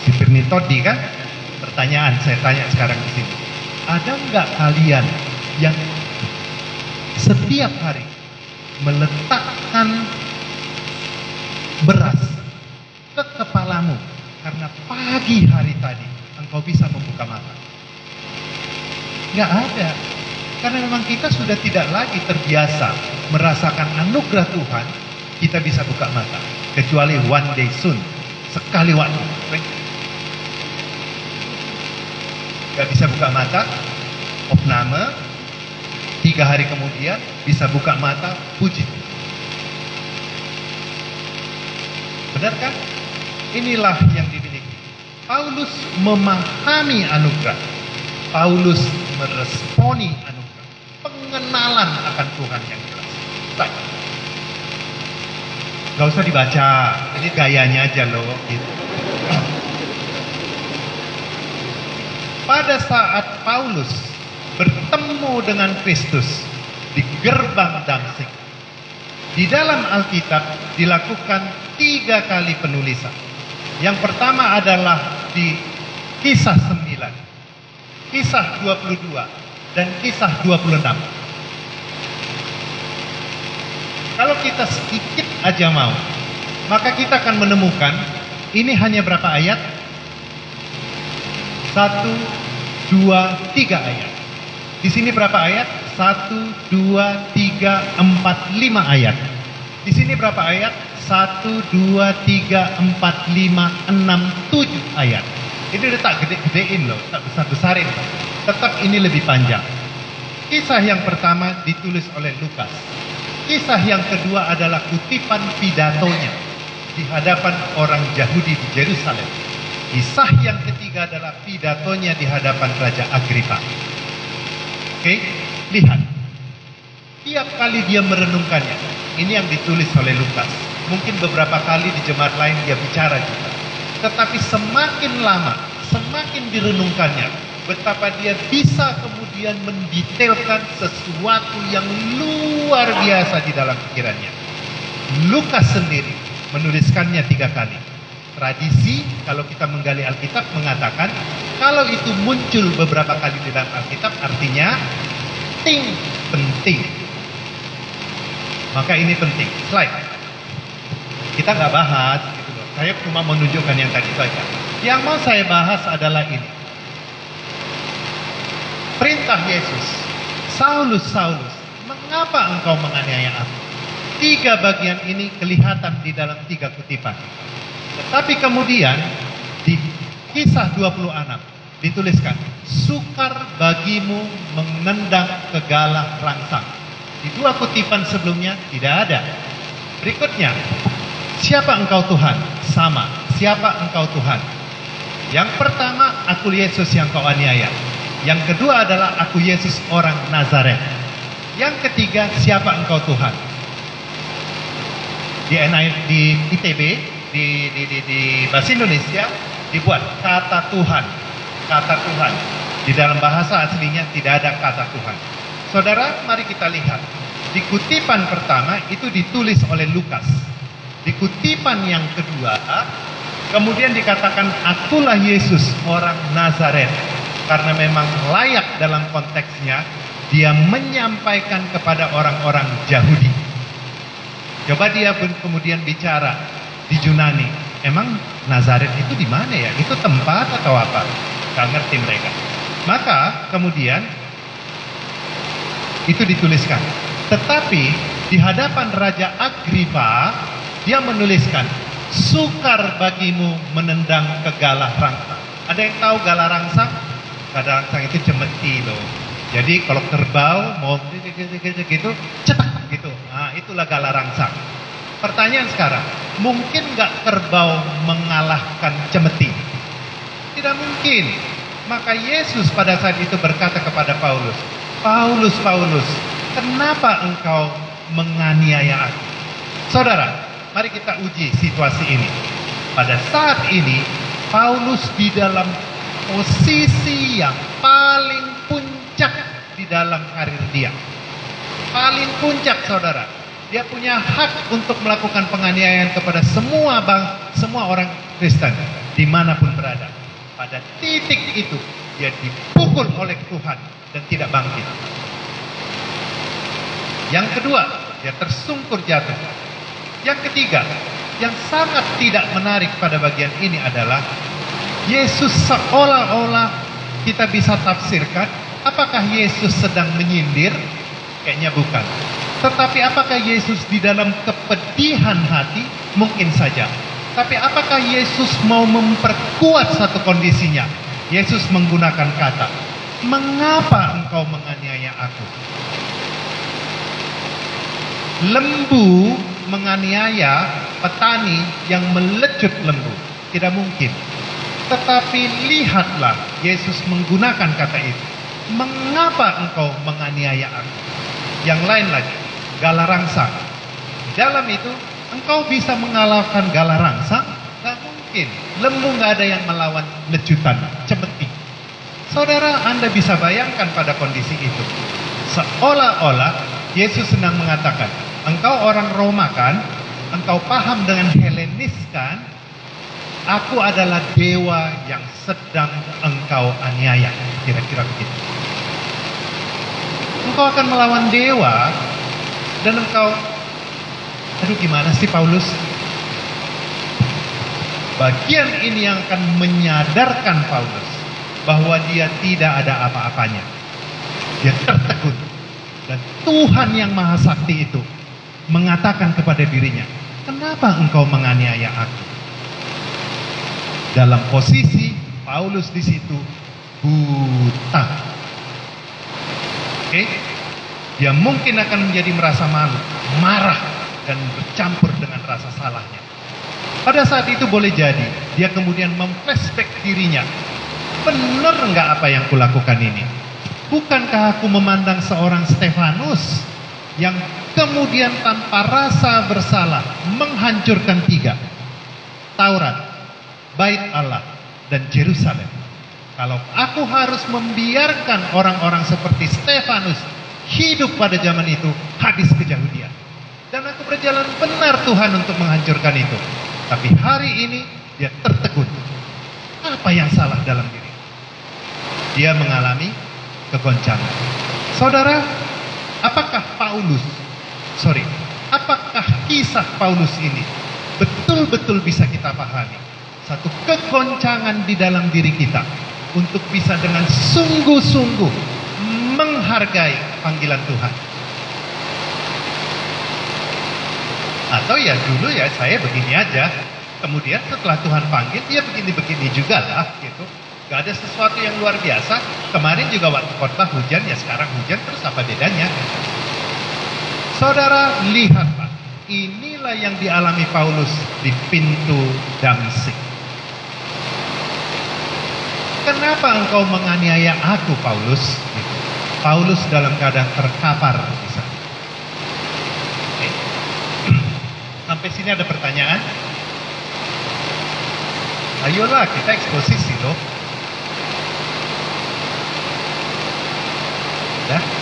Si Firni Todi kan? Pertanyaan saya tanya sekarang di sini. Ada nggak kalian yang setiap hari meletakkan beras ke kepalamu karena pagi hari tadi engkau bisa membuka mata? Nggak ada. Karena memang kita sudah tidak lagi terbiasa merasakan anugerah Tuhan, kita bisa buka mata. Kecuali one day soon, sekali waktu. Gak bisa buka mata, opname, tiga hari kemudian bisa buka mata, puji Benar kan? Inilah yang dimiliki. Paulus memahami anugerah. Paulus meresponi anugerah. Pengenalan akan Tuhan yang jelas. Baik. Gak usah dibaca, ini gayanya aja loh. Gitu. Pada saat Paulus bertemu dengan Kristus di gerbang Damsik, di dalam Alkitab dilakukan tiga kali penulisan. Yang pertama adalah di kisah 9, kisah 22, dan kisah 26. Kalau kita sedikit aja mau, maka kita akan menemukan ini hanya berapa ayat? Satu, dua, tiga ayat. Di sini berapa ayat? Satu, dua, tiga, empat, lima ayat. Di sini berapa ayat? Satu, dua, tiga, empat, lima, enam, tujuh ayat. Ini udah tak gede-gedein loh, tak besar-besarin. Tetap ini lebih panjang. Kisah yang pertama ditulis oleh Lukas. Kisah yang kedua adalah kutipan pidatonya di hadapan orang Yahudi di Jerusalem. Kisah yang ketiga adalah pidatonya di hadapan Raja Agripa. Oke, lihat. Tiap kali dia merenungkannya, ini yang ditulis oleh Lukas. Mungkin beberapa kali di jemaat lain dia bicara juga. Tetapi semakin lama, semakin direnungkannya, betapa dia bisa kemudian mendetailkan sesuatu yang luar biasa di dalam pikirannya. Lukas sendiri menuliskannya tiga kali. Tradisi kalau kita menggali Alkitab mengatakan kalau itu muncul beberapa kali di dalam Alkitab artinya penting penting. Maka ini penting. Slide. Kita nggak bahas saya cuma menunjukkan yang tadi saja yang mau saya bahas adalah ini perintah Yesus Saulus Saulus mengapa engkau menganiaya aku tiga bagian ini kelihatan di dalam tiga kutipan tetapi kemudian di kisah 26 dituliskan, sukar bagimu menendang kegalah rangsang. Di dua kutipan sebelumnya tidak ada. Berikutnya, siapa engkau Tuhan? Sama, siapa engkau Tuhan? Yang pertama, aku Yesus yang kau aniaya. Yang kedua adalah aku Yesus orang Nazaret. Yang ketiga, siapa engkau Tuhan? Di, di ITB di, di, di, di bahasa Indonesia dibuat kata Tuhan, kata Tuhan. Di dalam bahasa aslinya tidak ada kata Tuhan. Saudara, mari kita lihat. Di kutipan pertama itu ditulis oleh Lukas. Di kutipan yang kedua, kemudian dikatakan akulah Yesus orang Nazaret. Karena memang layak dalam konteksnya, dia menyampaikan kepada orang-orang Yahudi. Coba dia pun kemudian bicara, di Yunani. Emang Nazaret itu di mana ya? Itu tempat atau apa? Gak ngerti mereka. Maka kemudian itu dituliskan. Tetapi di hadapan Raja Agripa dia menuliskan sukar bagimu menendang ke galah rangsang. Ada yang tahu galah rangsang? Galah rangsang itu cemeti loh. Jadi kalau kerbau mau gitu cetak gitu. Nah, itulah galah rangsang. Pertanyaan sekarang, mungkin nggak kerbau mengalahkan cemeti? Tidak mungkin. Maka Yesus pada saat itu berkata kepada Paulus, Paulus, Paulus, kenapa engkau menganiaya aku? Saudara, mari kita uji situasi ini. Pada saat ini, Paulus di dalam posisi yang paling puncak di dalam karir dia. Paling puncak, saudara dia punya hak untuk melakukan penganiayaan kepada semua bang, semua orang Kristen di mana pun berada. Pada titik itu dia dipukul oleh Tuhan dan tidak bangkit. Yang kedua, dia tersungkur jatuh. Yang ketiga, yang sangat tidak menarik pada bagian ini adalah Yesus seolah-olah kita bisa tafsirkan apakah Yesus sedang menyindir? Kayaknya bukan. Tetapi apakah Yesus di dalam kepedihan hati? Mungkin saja. Tapi apakah Yesus mau memperkuat satu kondisinya? Yesus menggunakan kata, "Mengapa engkau menganiaya aku?" Lembu menganiaya petani yang melecut lembu. Tidak mungkin. Tetapi lihatlah Yesus menggunakan kata itu. Mengapa engkau menganiaya aku? Yang lain lagi, Galarangsang. Dalam itu engkau bisa mengalahkan Galarangsang? Gak mungkin. Lembu gak ada yang melawan lecutan, cemeti. Saudara, Anda bisa bayangkan pada kondisi itu. Seolah-olah Yesus sedang mengatakan, engkau orang Roma kan? Engkau paham dengan Helenis kan? Aku adalah dewa yang sedang engkau aniaya. Kira-kira begitu. Engkau akan melawan dewa dan engkau, aduh gimana sih Paulus? Bagian ini yang akan menyadarkan Paulus bahwa dia tidak ada apa-apanya. Dia tertegun. Dan Tuhan yang Maha Sakti itu mengatakan kepada dirinya, kenapa engkau menganiaya aku? Dalam posisi Paulus di situ buta. Oke? Dia mungkin akan menjadi merasa malu, marah, dan bercampur dengan rasa salahnya. Pada saat itu boleh jadi, dia kemudian memflashback dirinya. Benar nggak apa yang kulakukan ini? Bukankah aku memandang seorang Stefanus yang kemudian tanpa rasa bersalah menghancurkan tiga. Taurat, Bait Allah, dan Jerusalem. Kalau aku harus membiarkan orang-orang seperti Stefanus hidup pada zaman itu habis kejahudian. Dan aku berjalan benar Tuhan untuk menghancurkan itu. Tapi hari ini dia tertegun. Apa yang salah dalam diri? Dia mengalami kegoncangan. Saudara, apakah Paulus, sorry, apakah kisah Paulus ini betul-betul bisa kita pahami? Satu kegoncangan di dalam diri kita untuk bisa dengan sungguh-sungguh menghargai panggilan Tuhan. Atau ya dulu ya saya begini aja, kemudian setelah Tuhan panggil dia begini-begini juga lah gitu. Gak ada sesuatu yang luar biasa. Kemarin juga waktu khotbah hujan ya sekarang hujan terus apa bedanya? Saudara lihat Pak, inilah yang dialami Paulus di pintu Damsik. Kenapa engkau menganiaya aku Paulus? Paulus dalam keadaan terkapar di sana. Sampai sini ada pertanyaan? Ayolah kita eksposisi loh. Ya.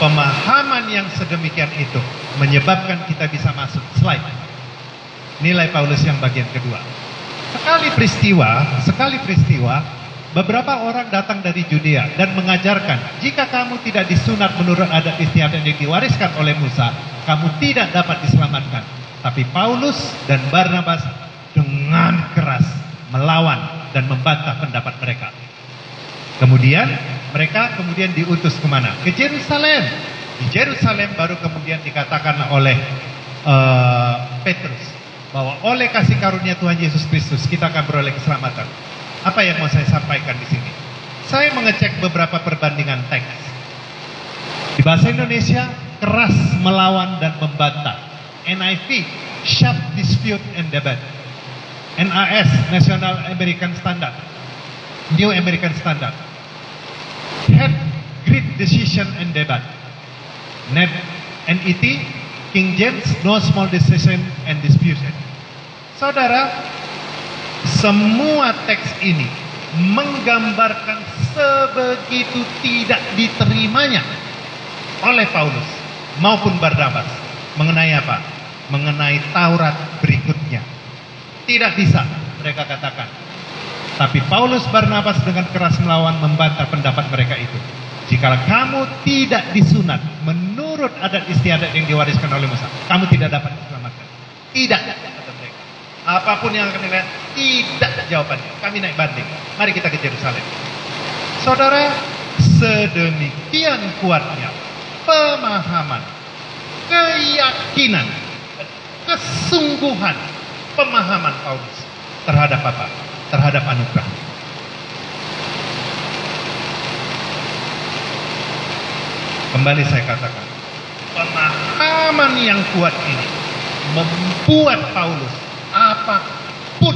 Pemahaman yang sedemikian itu menyebabkan kita bisa masuk slide. Nilai Paulus yang bagian kedua. Sekali peristiwa, sekali peristiwa, beberapa orang datang dari Judea dan mengajarkan, jika kamu tidak disunat menurut adat istiadat yang diwariskan oleh Musa, kamu tidak dapat diselamatkan. Tapi Paulus dan Barnabas dengan keras melawan dan membantah pendapat mereka. Kemudian mereka kemudian diutus ke mana? Ke Jerusalem. Di Jerusalem baru kemudian dikatakan oleh uh, Petrus, bahwa oleh kasih karunia Tuhan Yesus Kristus kita akan beroleh keselamatan. Apa yang mau saya sampaikan di sini? Saya mengecek beberapa perbandingan teks Di bahasa Indonesia, keras melawan dan membantah. NIV, sharp dispute and debate. NAS, National American Standard. New American Standard. Had great decision and debate. NET, NET, King James, no small decision and disputation. Saudara, semua teks ini menggambarkan sebegitu tidak diterimanya oleh Paulus maupun Barnabas mengenai apa? Mengenai Taurat berikutnya. Tidak bisa mereka katakan. Tapi Paulus Barnabas dengan keras melawan membantah pendapat mereka itu. Jika kamu tidak disunat menurut adat istiadat yang diwariskan oleh Musa, kamu tidak dapat diselamatkan. Tidak. Apa pun yang akan dilihat, tidak jawabannya. Kami naik banding. Mari kita ke Yerusalem. Saudara, sedemikian kuatnya pemahaman, keyakinan, kesungguhan pemahaman Paulus terhadap apa? Terhadap anugerah. Kembali saya katakan, pemahaman yang kuat ini membuat Paulus apa pun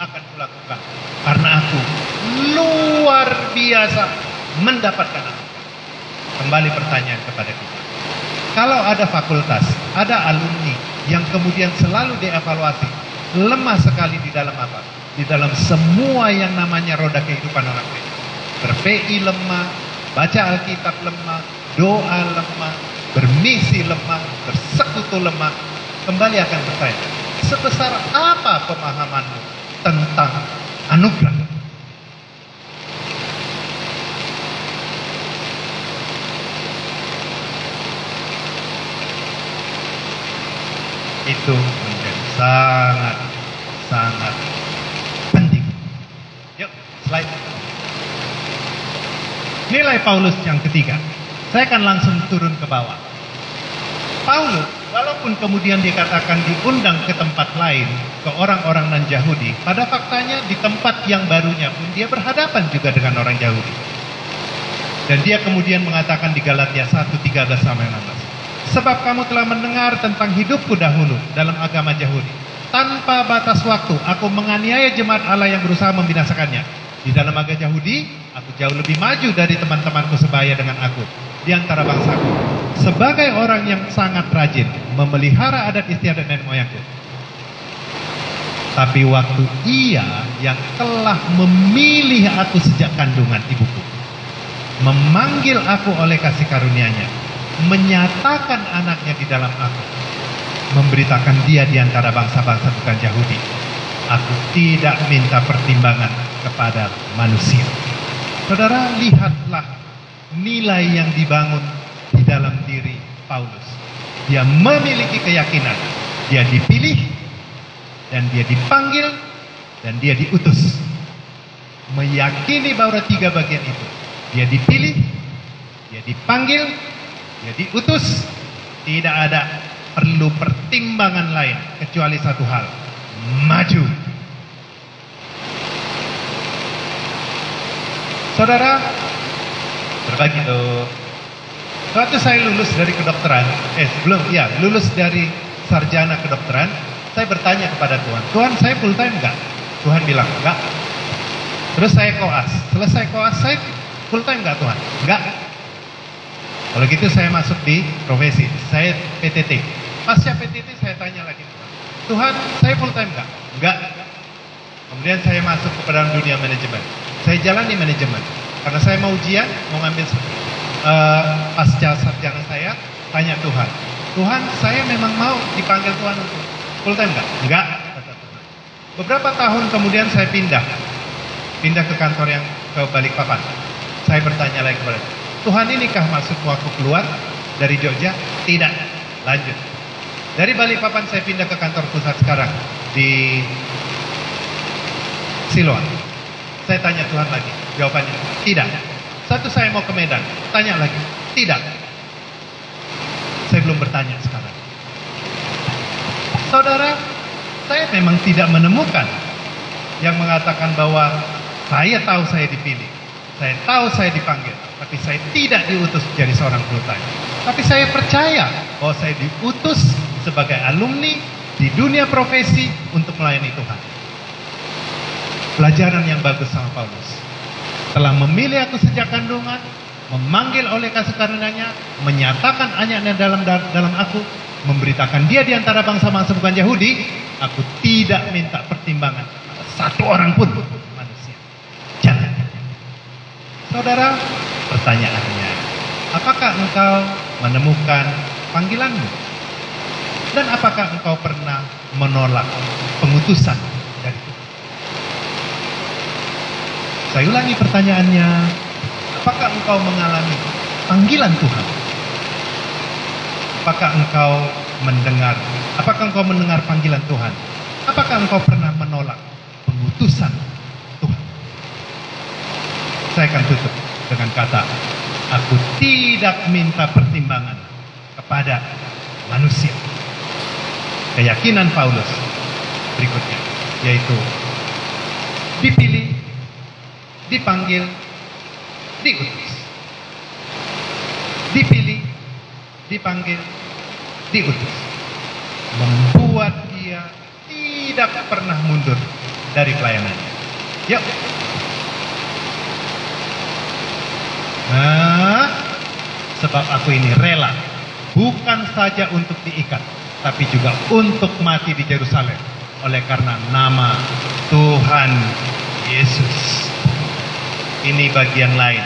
akan kulakukan karena aku luar biasa mendapatkan anugerah. Kembali pertanyaan kepada kita. Kalau ada fakultas, ada alumni yang kemudian selalu dievaluasi, lemah sekali di dalam apa? Di dalam semua yang namanya roda kehidupan orang Kristen. Ber-PI lemah, baca Alkitab lemah, doa lemah, bermisi lemah, bersekutu lemah. Kembali akan bertanya, sebesar apa pemahamanmu tentang anugerah? itu menjadi sangat sangat slide. Nilai Paulus yang ketiga. Saya akan langsung turun ke bawah. Paulus, walaupun kemudian dikatakan diundang ke tempat lain, ke orang-orang non Yahudi, pada faktanya di tempat yang barunya pun dia berhadapan juga dengan orang Yahudi. Dan dia kemudian mengatakan di Galatia 1, 13 sampai 16. Sebab kamu telah mendengar tentang hidupku dahulu dalam agama Yahudi. Tanpa batas waktu, aku menganiaya jemaat Allah yang berusaha membinasakannya. Di dalam agama Yahudi, aku jauh lebih maju dari teman-temanku sebaya dengan aku. Di antara bangsaku. Sebagai orang yang sangat rajin, memelihara adat istiadat nenek moyangku. Tapi waktu ia yang telah memilih aku sejak kandungan ibuku. Memanggil aku oleh kasih karunia-Nya menyatakan anaknya di dalam aku, memberitakan dia di antara bangsa-bangsa bukan Yahudi. Aku tidak minta pertimbangan kepada manusia. Saudara, lihatlah nilai yang dibangun di dalam diri Paulus. Dia memiliki keyakinan, dia dipilih, dan dia dipanggil, dan dia diutus. Meyakini bahwa tiga bagian itu. Dia dipilih, dia dipanggil, dia diutus. Tidak ada perlu pertimbangan lain kecuali satu hal. Maju. Saudara, berbagi tuh. Waktu saya lulus dari kedokteran, eh belum, ya lulus dari sarjana kedokteran, saya bertanya kepada Tuhan, Tuhan saya full time enggak? Tuhan bilang enggak. Terus saya koas, selesai koas saya full time enggak Tuhan? Enggak. Kalau gitu saya masuk di profesi, saya PTT. Pasca PTT saya tanya lagi, Tuhan saya full time enggak? Enggak. Kemudian saya masuk ke dalam dunia manajemen. Saya jalani manajemen. Karena saya mau ujian, mau ngambil uh, pasca sarjana saya, tanya Tuhan. Tuhan, saya memang mau dipanggil Tuhan untuk full time enggak? Enggak. Beberapa tahun kemudian saya pindah. Pindah ke kantor yang ke Balikpapan. Saya bertanya lagi kepada Tuhan inikah masuk waktu keluar dari Jogja? Tidak. Lanjut. Dari Balikpapan saya pindah ke kantor pusat sekarang di Siloam. Saya tanya Tuhan lagi, jawabannya tidak. Satu saya mau ke Medan, tanya lagi, tidak. Saya belum bertanya sekarang. Saudara, saya memang tidak menemukan yang mengatakan bahwa saya tahu saya dipilih, saya tahu saya dipanggil, tapi saya tidak diutus jadi seorang time. Tapi saya percaya bahwa saya diutus sebagai alumni di dunia profesi untuk melayani Tuhan. Pelajaran yang bagus sama Paulus. Telah memilih aku sejak kandungan, memanggil oleh kasih karunia-Nya, menyatakan anaknya dalam dalam aku, memberitakan dia di antara bangsa-bangsa bukan Yahudi, aku tidak minta pertimbangan satu orang pun manusia. Jangan. Saudara, pertanyaannya, apakah engkau menemukan panggilanmu? Dan apakah engkau pernah menolak pengutusan dari Tuhan? Saya ulangi pertanyaannya, apakah engkau mengalami panggilan Tuhan? Apakah engkau mendengar? Apakah engkau mendengar panggilan Tuhan? Apakah engkau pernah menolak pengutusan Tuhan? Saya akan tutup dengan kata, aku tidak minta pertimbangan kepada manusia. Keyakinan Paulus berikutnya, yaitu dipilih, dipanggil, diutus. Dipilih, dipanggil, diutus. Membuat dia tidak pernah mundur dari pelayanannya. Yuk. Nah, sebab aku ini rela bukan saja untuk diikat, tapi juga untuk mati di Yerusalem oleh karena nama Tuhan Yesus. Ini bagian lain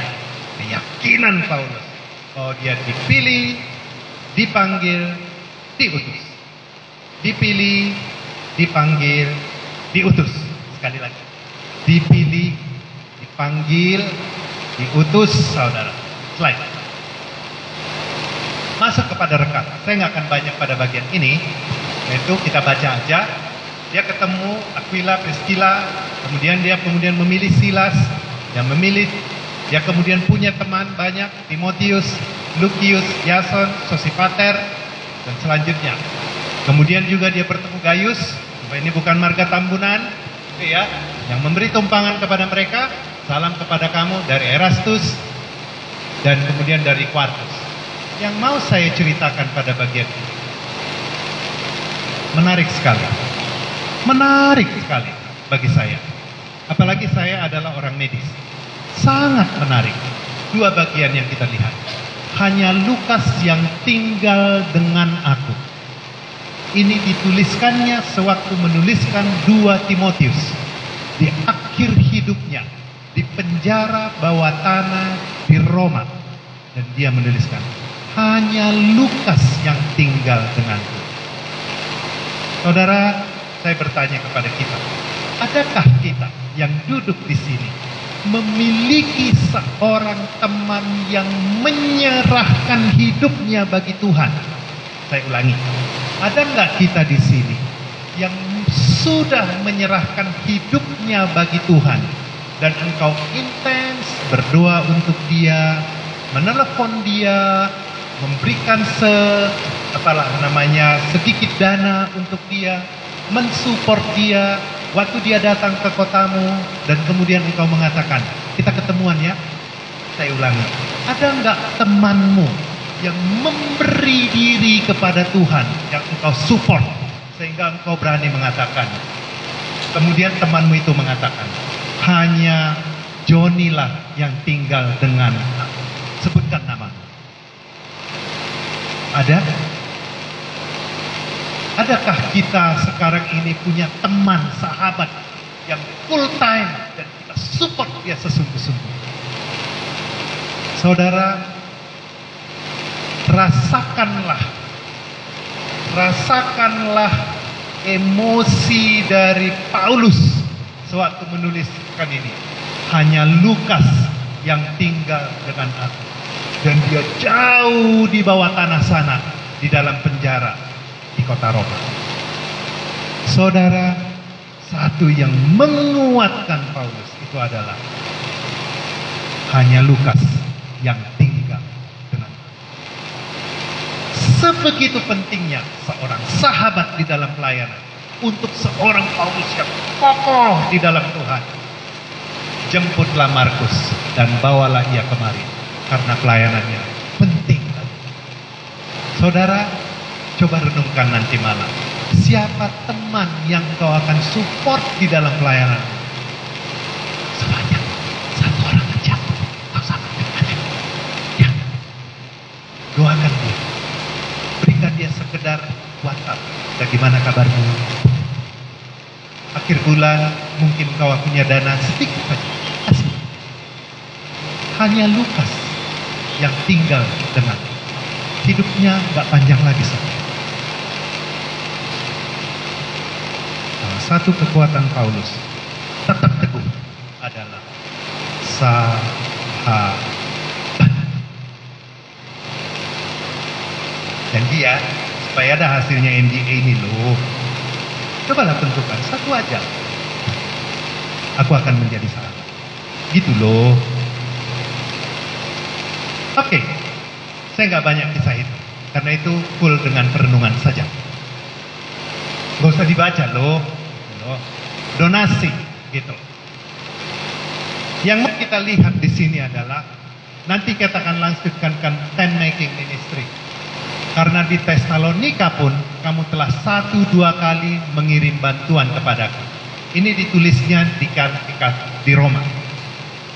keyakinan Paulus bahwa dia dipilih, dipanggil, diutus. Dipilih, dipanggil, diutus. Sekali lagi. Dipilih, dipanggil, diutus saudara. Slide. Masuk kepada rekan. Saya nggak akan banyak pada bagian ini. Yaitu kita baca aja. Dia ketemu Aquila, Priscilla. Kemudian dia kemudian memilih Silas. Yang memilih dia kemudian punya teman banyak, Timotius, Lukius, Yason, Sosipater, dan selanjutnya. Kemudian juga dia bertemu Gaius, ini bukan marga tambunan, ya, yang memberi tumpangan kepada mereka, salam kepada kamu dari Erastus, dan kemudian dari Quartus. Yang mau saya ceritakan pada bagian ini, menarik sekali, menarik sekali bagi saya. Apalagi saya adalah orang medis sangat menarik. Dua bagian yang kita lihat. Hanya Lukas yang tinggal dengan aku. Ini dituliskannya sewaktu menuliskan dua Timotius. Di akhir hidupnya. Di penjara bawah tanah di Roma. Dan dia menuliskan. Hanya Lukas yang tinggal denganku. Saudara, saya bertanya kepada kita. Adakah kita yang duduk di sini memiliki seorang teman yang menyerahkan hidupnya bagi Tuhan. Saya ulangi, ada nggak kita di sini yang sudah menyerahkan hidupnya bagi Tuhan dan engkau intens berdoa untuk dia, menelepon dia, memberikan se apalah namanya sedikit dana untuk dia, mensupport dia, Waktu dia datang ke kotamu dan kemudian engkau mengatakan, kita ketemuan ya. Saya ulangi, ada enggak temanmu yang memberi diri kepada Tuhan, yang engkau support, sehingga engkau berani mengatakan. Kemudian temanmu itu mengatakan, hanya Joni lah yang tinggal dengan sebutkan nama. Ada? Adakah kita sekarang ini punya teman, sahabat yang full time dan kita support dia sesungguh-sungguh? Saudara, rasakanlah, rasakanlah emosi dari Paulus sewaktu menuliskan ini. Hanya Lukas yang tinggal dengan aku. Dan dia jauh di bawah tanah sana, di dalam penjara di kota Roma. Saudara, satu yang menguatkan Paulus itu adalah hanya Lukas yang tinggal dengan Sebegitu pentingnya seorang sahabat di dalam pelayanan untuk seorang Paulus yang kokoh di dalam Tuhan. Jemputlah Markus dan bawalah ia kemari. karena pelayanannya penting. Saudara, coba renungkan nanti malam. Siapa teman yang kau akan support di dalam pelayanan? Sebanyak satu orang aja. Kau sama dengan Ya. Doakan dia. Berikan dia sekedar WhatsApp. Bagaimana kabarmu? Akhir bulan mungkin kau punya dana sedikit saja. Hanya Lukas yang tinggal dengan hidupnya nggak panjang lagi saja. Satu kekuatan Paulus tetap teguh adalah sahabat. Dan dia supaya ada hasilnya NDA ini loh. Cobalah tentukan satu aja. Aku akan menjadi sahabat. Gitu loh. Oke, saya nggak banyak kisah itu. Karena itu full dengan perenungan saja. Gak usah dibaca loh. Loh. Donasi gitu. Yang kita lihat di sini adalah nanti kita akan lanjutkan tent making ministry. Karena di Tesalonika pun kamu telah satu dua kali mengirim bantuan kepadaku. Ini ditulisnya di, di Roma,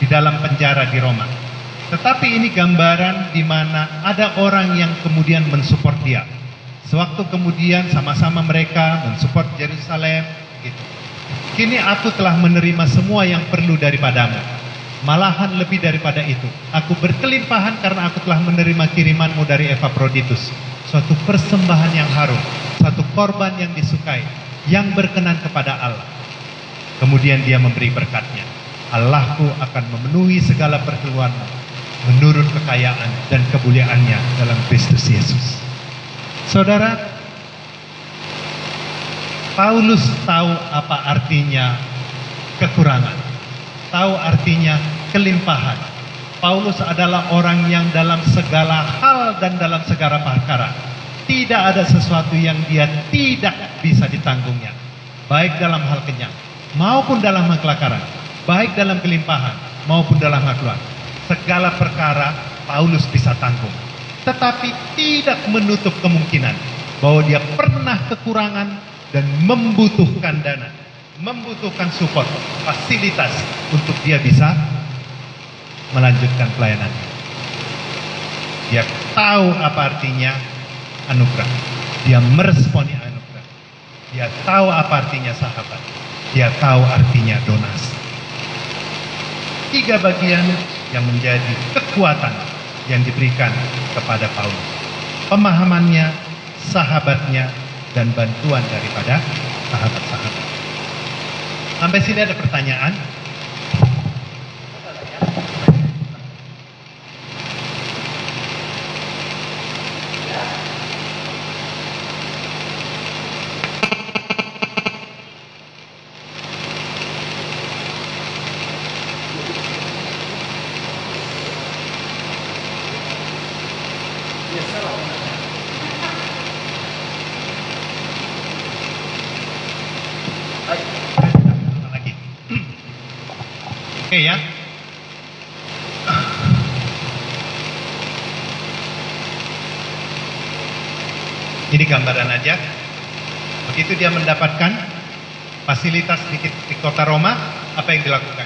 di dalam penjara di Roma. Tetapi ini gambaran di mana ada orang yang kemudian mensupport dia. Sewaktu kemudian sama-sama mereka mensupport Yerusalem, gitu. Kini aku telah menerima semua yang perlu daripadamu. Malahan lebih daripada itu. Aku berkelimpahan karena aku telah menerima kirimanmu dari Epaphroditus. Suatu persembahan yang harum. Satu korban yang disukai. Yang berkenan kepada Allah. Kemudian dia memberi berkatnya. Allahku akan memenuhi segala perkeluarmu menurut kekayaan dan kemuliaannya dalam Kristus Yesus. Saudara, Paulus tahu apa artinya kekurangan, tahu artinya kelimpahan. Paulus adalah orang yang dalam segala hal dan dalam segala perkara tidak ada sesuatu yang dia tidak bisa ditanggungnya, baik dalam hal kenyang maupun dalam hal kelaparan, baik dalam kelimpahan maupun dalam hal keluar. Segala perkara Paulus bisa tanggung, tetapi tidak menutup kemungkinan bahwa dia pernah kekurangan dan membutuhkan dana, membutuhkan support, fasilitas untuk dia bisa melanjutkan pelayanannya. Dia tahu apa artinya anugerah. Dia meresponi anugerah. Dia tahu apa artinya sahabat. Dia tahu artinya donasi. Tiga bagian yang menjadi kekuatan yang diberikan kepada Paulus. Pemahamannya, sahabatnya, dan bantuan daripada sahabat-sahabat. Sampai sini ada pertanyaan? lagi. Oke ya. Ini gambaran aja. Begitu dia mendapatkan fasilitas di, di kota Roma, apa yang dilakukan?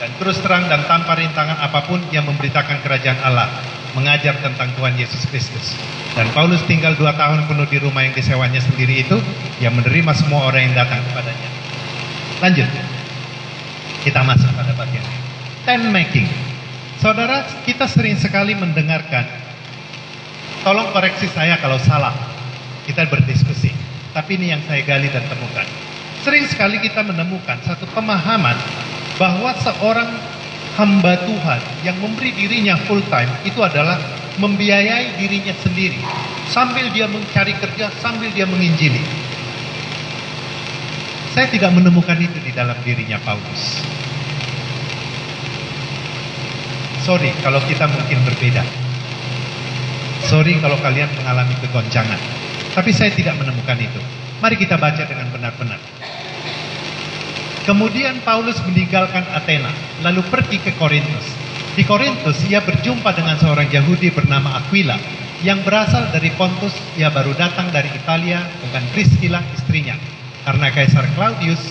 Dan terus terang dan tanpa rintangan apa pun yang memberitakan kerajaan Allah, mengajar tentang Tuhan Yesus Kristus. Dan Paulus tinggal dua tahun penuh di rumah yang disewanya sendiri itu, yang menerima semua orang yang datang kepadanya. Lanjut. Kita masuk pada bagian. Tent making. Saudara, kita sering sekali mendengarkan. Tolong koreksi saya kalau salah. Kita berdiskusi. Tapi ini yang saya gali dan temukan. Sering sekali kita menemukan satu pemahaman bahwa seorang hamba Tuhan yang memberi dirinya full time itu adalah membiayai dirinya sendiri sambil dia mencari kerja, sambil dia menginjili. Saya tidak menemukan itu di dalam dirinya Paulus. Sorry kalau kita mungkin berbeda. Sorry kalau kalian mengalami kegoncangan. Tapi saya tidak menemukan itu. Mari kita baca dengan benar-benar. Kemudian Paulus meninggalkan Athena, lalu pergi ke Korintus. Di Korintus, ia berjumpa dengan seorang Yahudi bernama Aquila yang berasal dari Pontus. Ia baru datang dari Italia dengan Priscilla istrinya. Karena Kaisar Claudius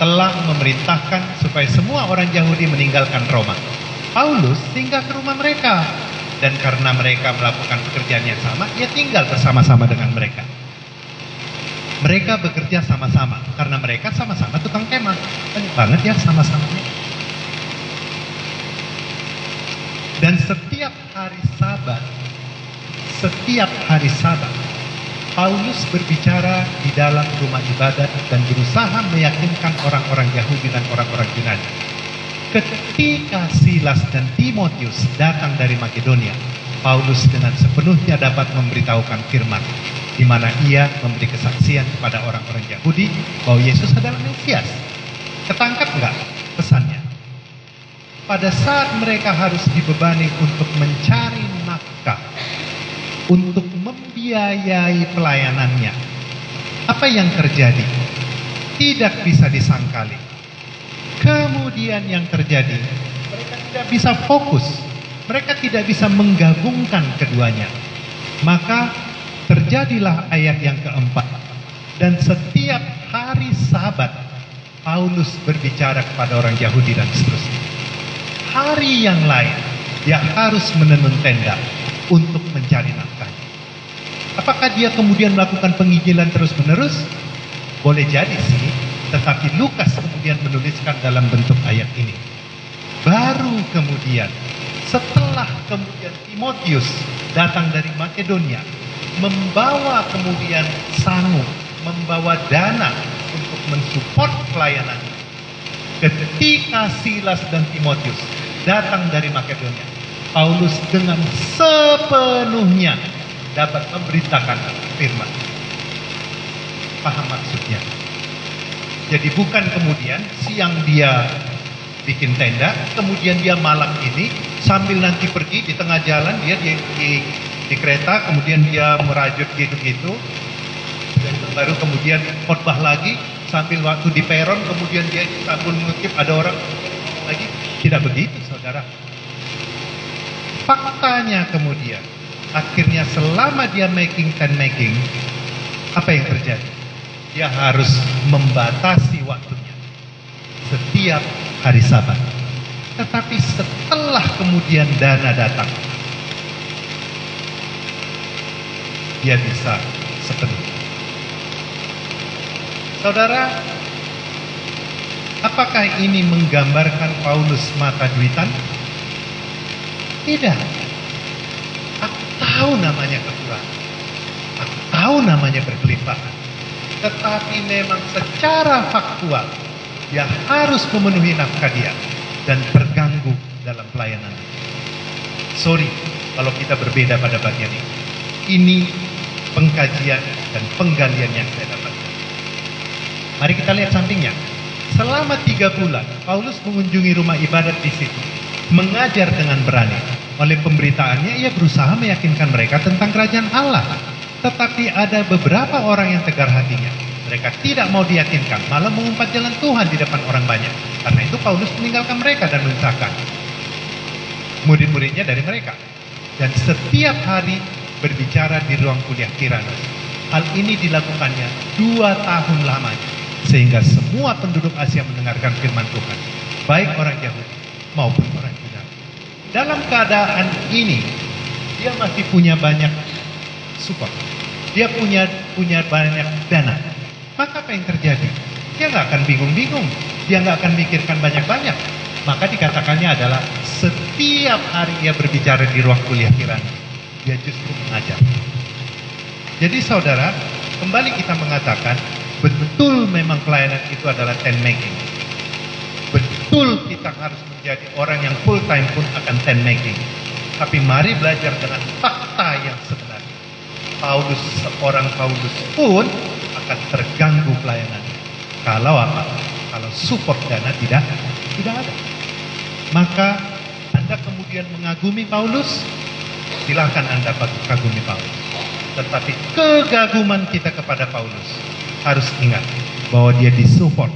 telah memerintahkan supaya semua orang Yahudi meninggalkan Roma. Paulus singgah ke rumah mereka dan karena mereka melakukan pekerjaan yang sama, ia tinggal bersama-sama dengan mereka. Mereka bekerja sama-sama karena mereka sama-sama tukang kemah. Banyak banget ya sama-samanya. Dan setiap hari Sabat, setiap hari Sabat, Paulus berbicara di dalam rumah ibadat dan berusaha meyakinkan orang-orang Yahudi dan orang-orang Yunani. Ketika Silas dan Timotius datang dari Makedonia, Paulus dengan sepenuhnya dapat memberitahukan firman di mana ia memberi kesaksian kepada orang-orang Yahudi bahwa Yesus adalah Mesias. Ketangkap enggak pesannya? Pada saat mereka harus dibebani untuk mencari nafkah, untuk membiayai pelayanannya, apa yang terjadi? Tidak bisa disangkali. Kemudian yang terjadi, mereka tidak bisa fokus, mereka tidak bisa menggabungkan keduanya. Maka terjadilah ayat yang keempat. Dan setiap hari sabat, Paulus berbicara kepada orang Yahudi dan seterusnya. Hari yang lain, dia harus menenun tenda untuk mencari nafkah. Apakah dia kemudian melakukan penginjilan terus-menerus? Boleh jadi sih, tetapi Lukas kemudian menuliskan dalam bentuk ayat ini. Baru kemudian, setelah kemudian Timotius datang dari Makedonia, membawa kemudian sanggup, membawa dana untuk mensupport pelayanan. Ketika Silas dan Timotius datang dari Makedonia, Paulus dengan sepenuhnya dapat memberitakan firman. Paham maksudnya? Jadi bukan kemudian siang dia bikin tenda, kemudian dia malam ini sambil nanti pergi di tengah jalan dia di, di di kereta, kemudian dia merajut gitu-gitu, dan baru kemudian khotbah lagi sambil waktu di peron, kemudian dia sambil mengutip ada orang lagi. Tidak begitu, saudara. Faktanya kemudian, akhirnya selama dia making ten making, apa yang terjadi? Dia harus membatasi waktunya setiap hari Sabat. Tetapi setelah kemudian dana datang, dia bisa sepenuhnya. Saudara, apakah ini menggambarkan Paulus mata duitan? Tidak. Aku tahu namanya kekurangan. Aku tahu namanya berkelimpahan. Tetapi memang secara faktual, dia harus memenuhi nafkah dia dan terganggu dalam pelayanan. Sorry kalau kita berbeda pada bagian ini. Ini pengkajian dan penggalian yang saya dapatkan. Mari kita lihat sampingnya. Selama tiga bulan, Paulus mengunjungi rumah ibadat di situ, mengajar dengan berani. Oleh pemberitaannya, ia berusaha meyakinkan mereka tentang kerajaan Allah. Tetapi ada beberapa orang yang tegar hatinya. Mereka tidak mau diyakinkan, malah mengumpat jalan Tuhan di depan orang banyak. Karena itu Paulus meninggalkan mereka dan memisahkan murid-muridnya dari mereka. Dan setiap hari berbicara di ruang kuliah Tiranos. Hal ini dilakukannya dua tahun lamanya, sehingga semua penduduk Asia mendengarkan firman Tuhan, baik orang Yahudi maupun orang Yunani. Dalam keadaan ini, dia masih punya banyak support. Dia punya punya banyak dana. Maka apa yang terjadi? Dia nggak akan bingung-bingung. Dia nggak akan mikirkan banyak-banyak. Maka dikatakannya adalah setiap hari ia berbicara di ruang kuliah Tiranos dia justru mengajar. Jadi saudara, kembali kita mengatakan, betul memang pelayanan itu adalah ten making. Betul kita harus menjadi orang yang full time pun akan ten making. Tapi mari belajar dengan fakta yang sebenarnya. Paulus, seorang Paulus pun akan terganggu pelayanan. Kalau apa? Kalau support dana tidak tidak ada. Maka Anda kemudian mengagumi Paulus, silahkan Anda kagumi Paulus. Tetapi kegaguman kita kepada Paulus harus ingat bahwa dia disupport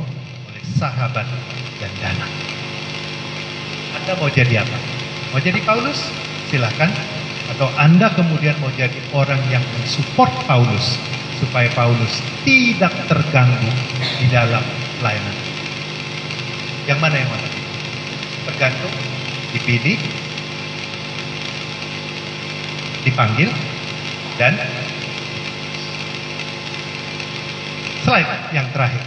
oleh sahabat dan dana. Anda mau jadi apa? Mau jadi Paulus? Silahkan. Atau Anda kemudian mau jadi orang yang mensupport Paulus supaya Paulus tidak terganggu di dalam pelayanan. Yang mana yang mana? Tergantung, dipilih, dipanggil, dan slide yang terakhir.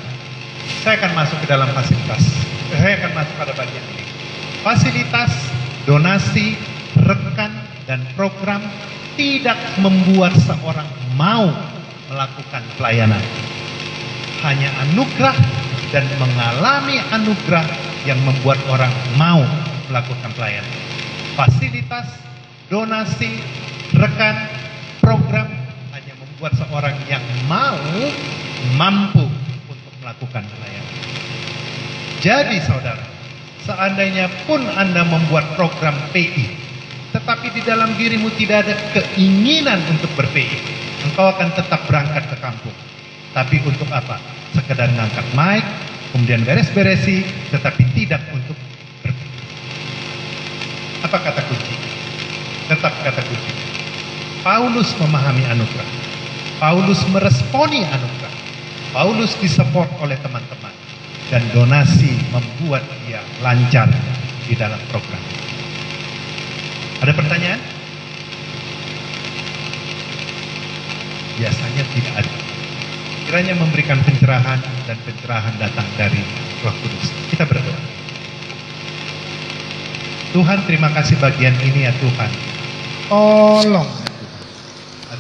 Saya akan masuk ke dalam fasilitas. Saya akan masuk pada bagian ini. Fasilitas, donasi, rekan, dan program tidak membuat seorang mau melakukan pelayanan. Hanya anugerah dan mengalami anugerah yang membuat orang mau melakukan pelayanan. Fasilitas, donasi, rekan, program hanya membuat seorang yang mau mampu untuk melakukan pelayanan. Jadi saudara, seandainya pun Anda membuat program PI, tetapi di dalam dirimu tidak ada keinginan untuk ber-PI, engkau akan tetap berangkat ke kampung. Tapi untuk apa? Sekedar ngangkat mic, kemudian beres-beresi, tetapi tidak untuk ber Apa kata kunci? Tetap kata kunci. Paulus memahami anugerah. Paulus meresponi anugerah. Paulus disupport oleh teman-teman. Dan donasi membuat dia lancar di dalam program. Ada pertanyaan? Biasanya tidak ada. Kiranya memberikan pencerahan dan pencerahan datang dari Roh Kudus. Kita berdoa. Tuhan terima kasih bagian ini ya Tuhan. Tolong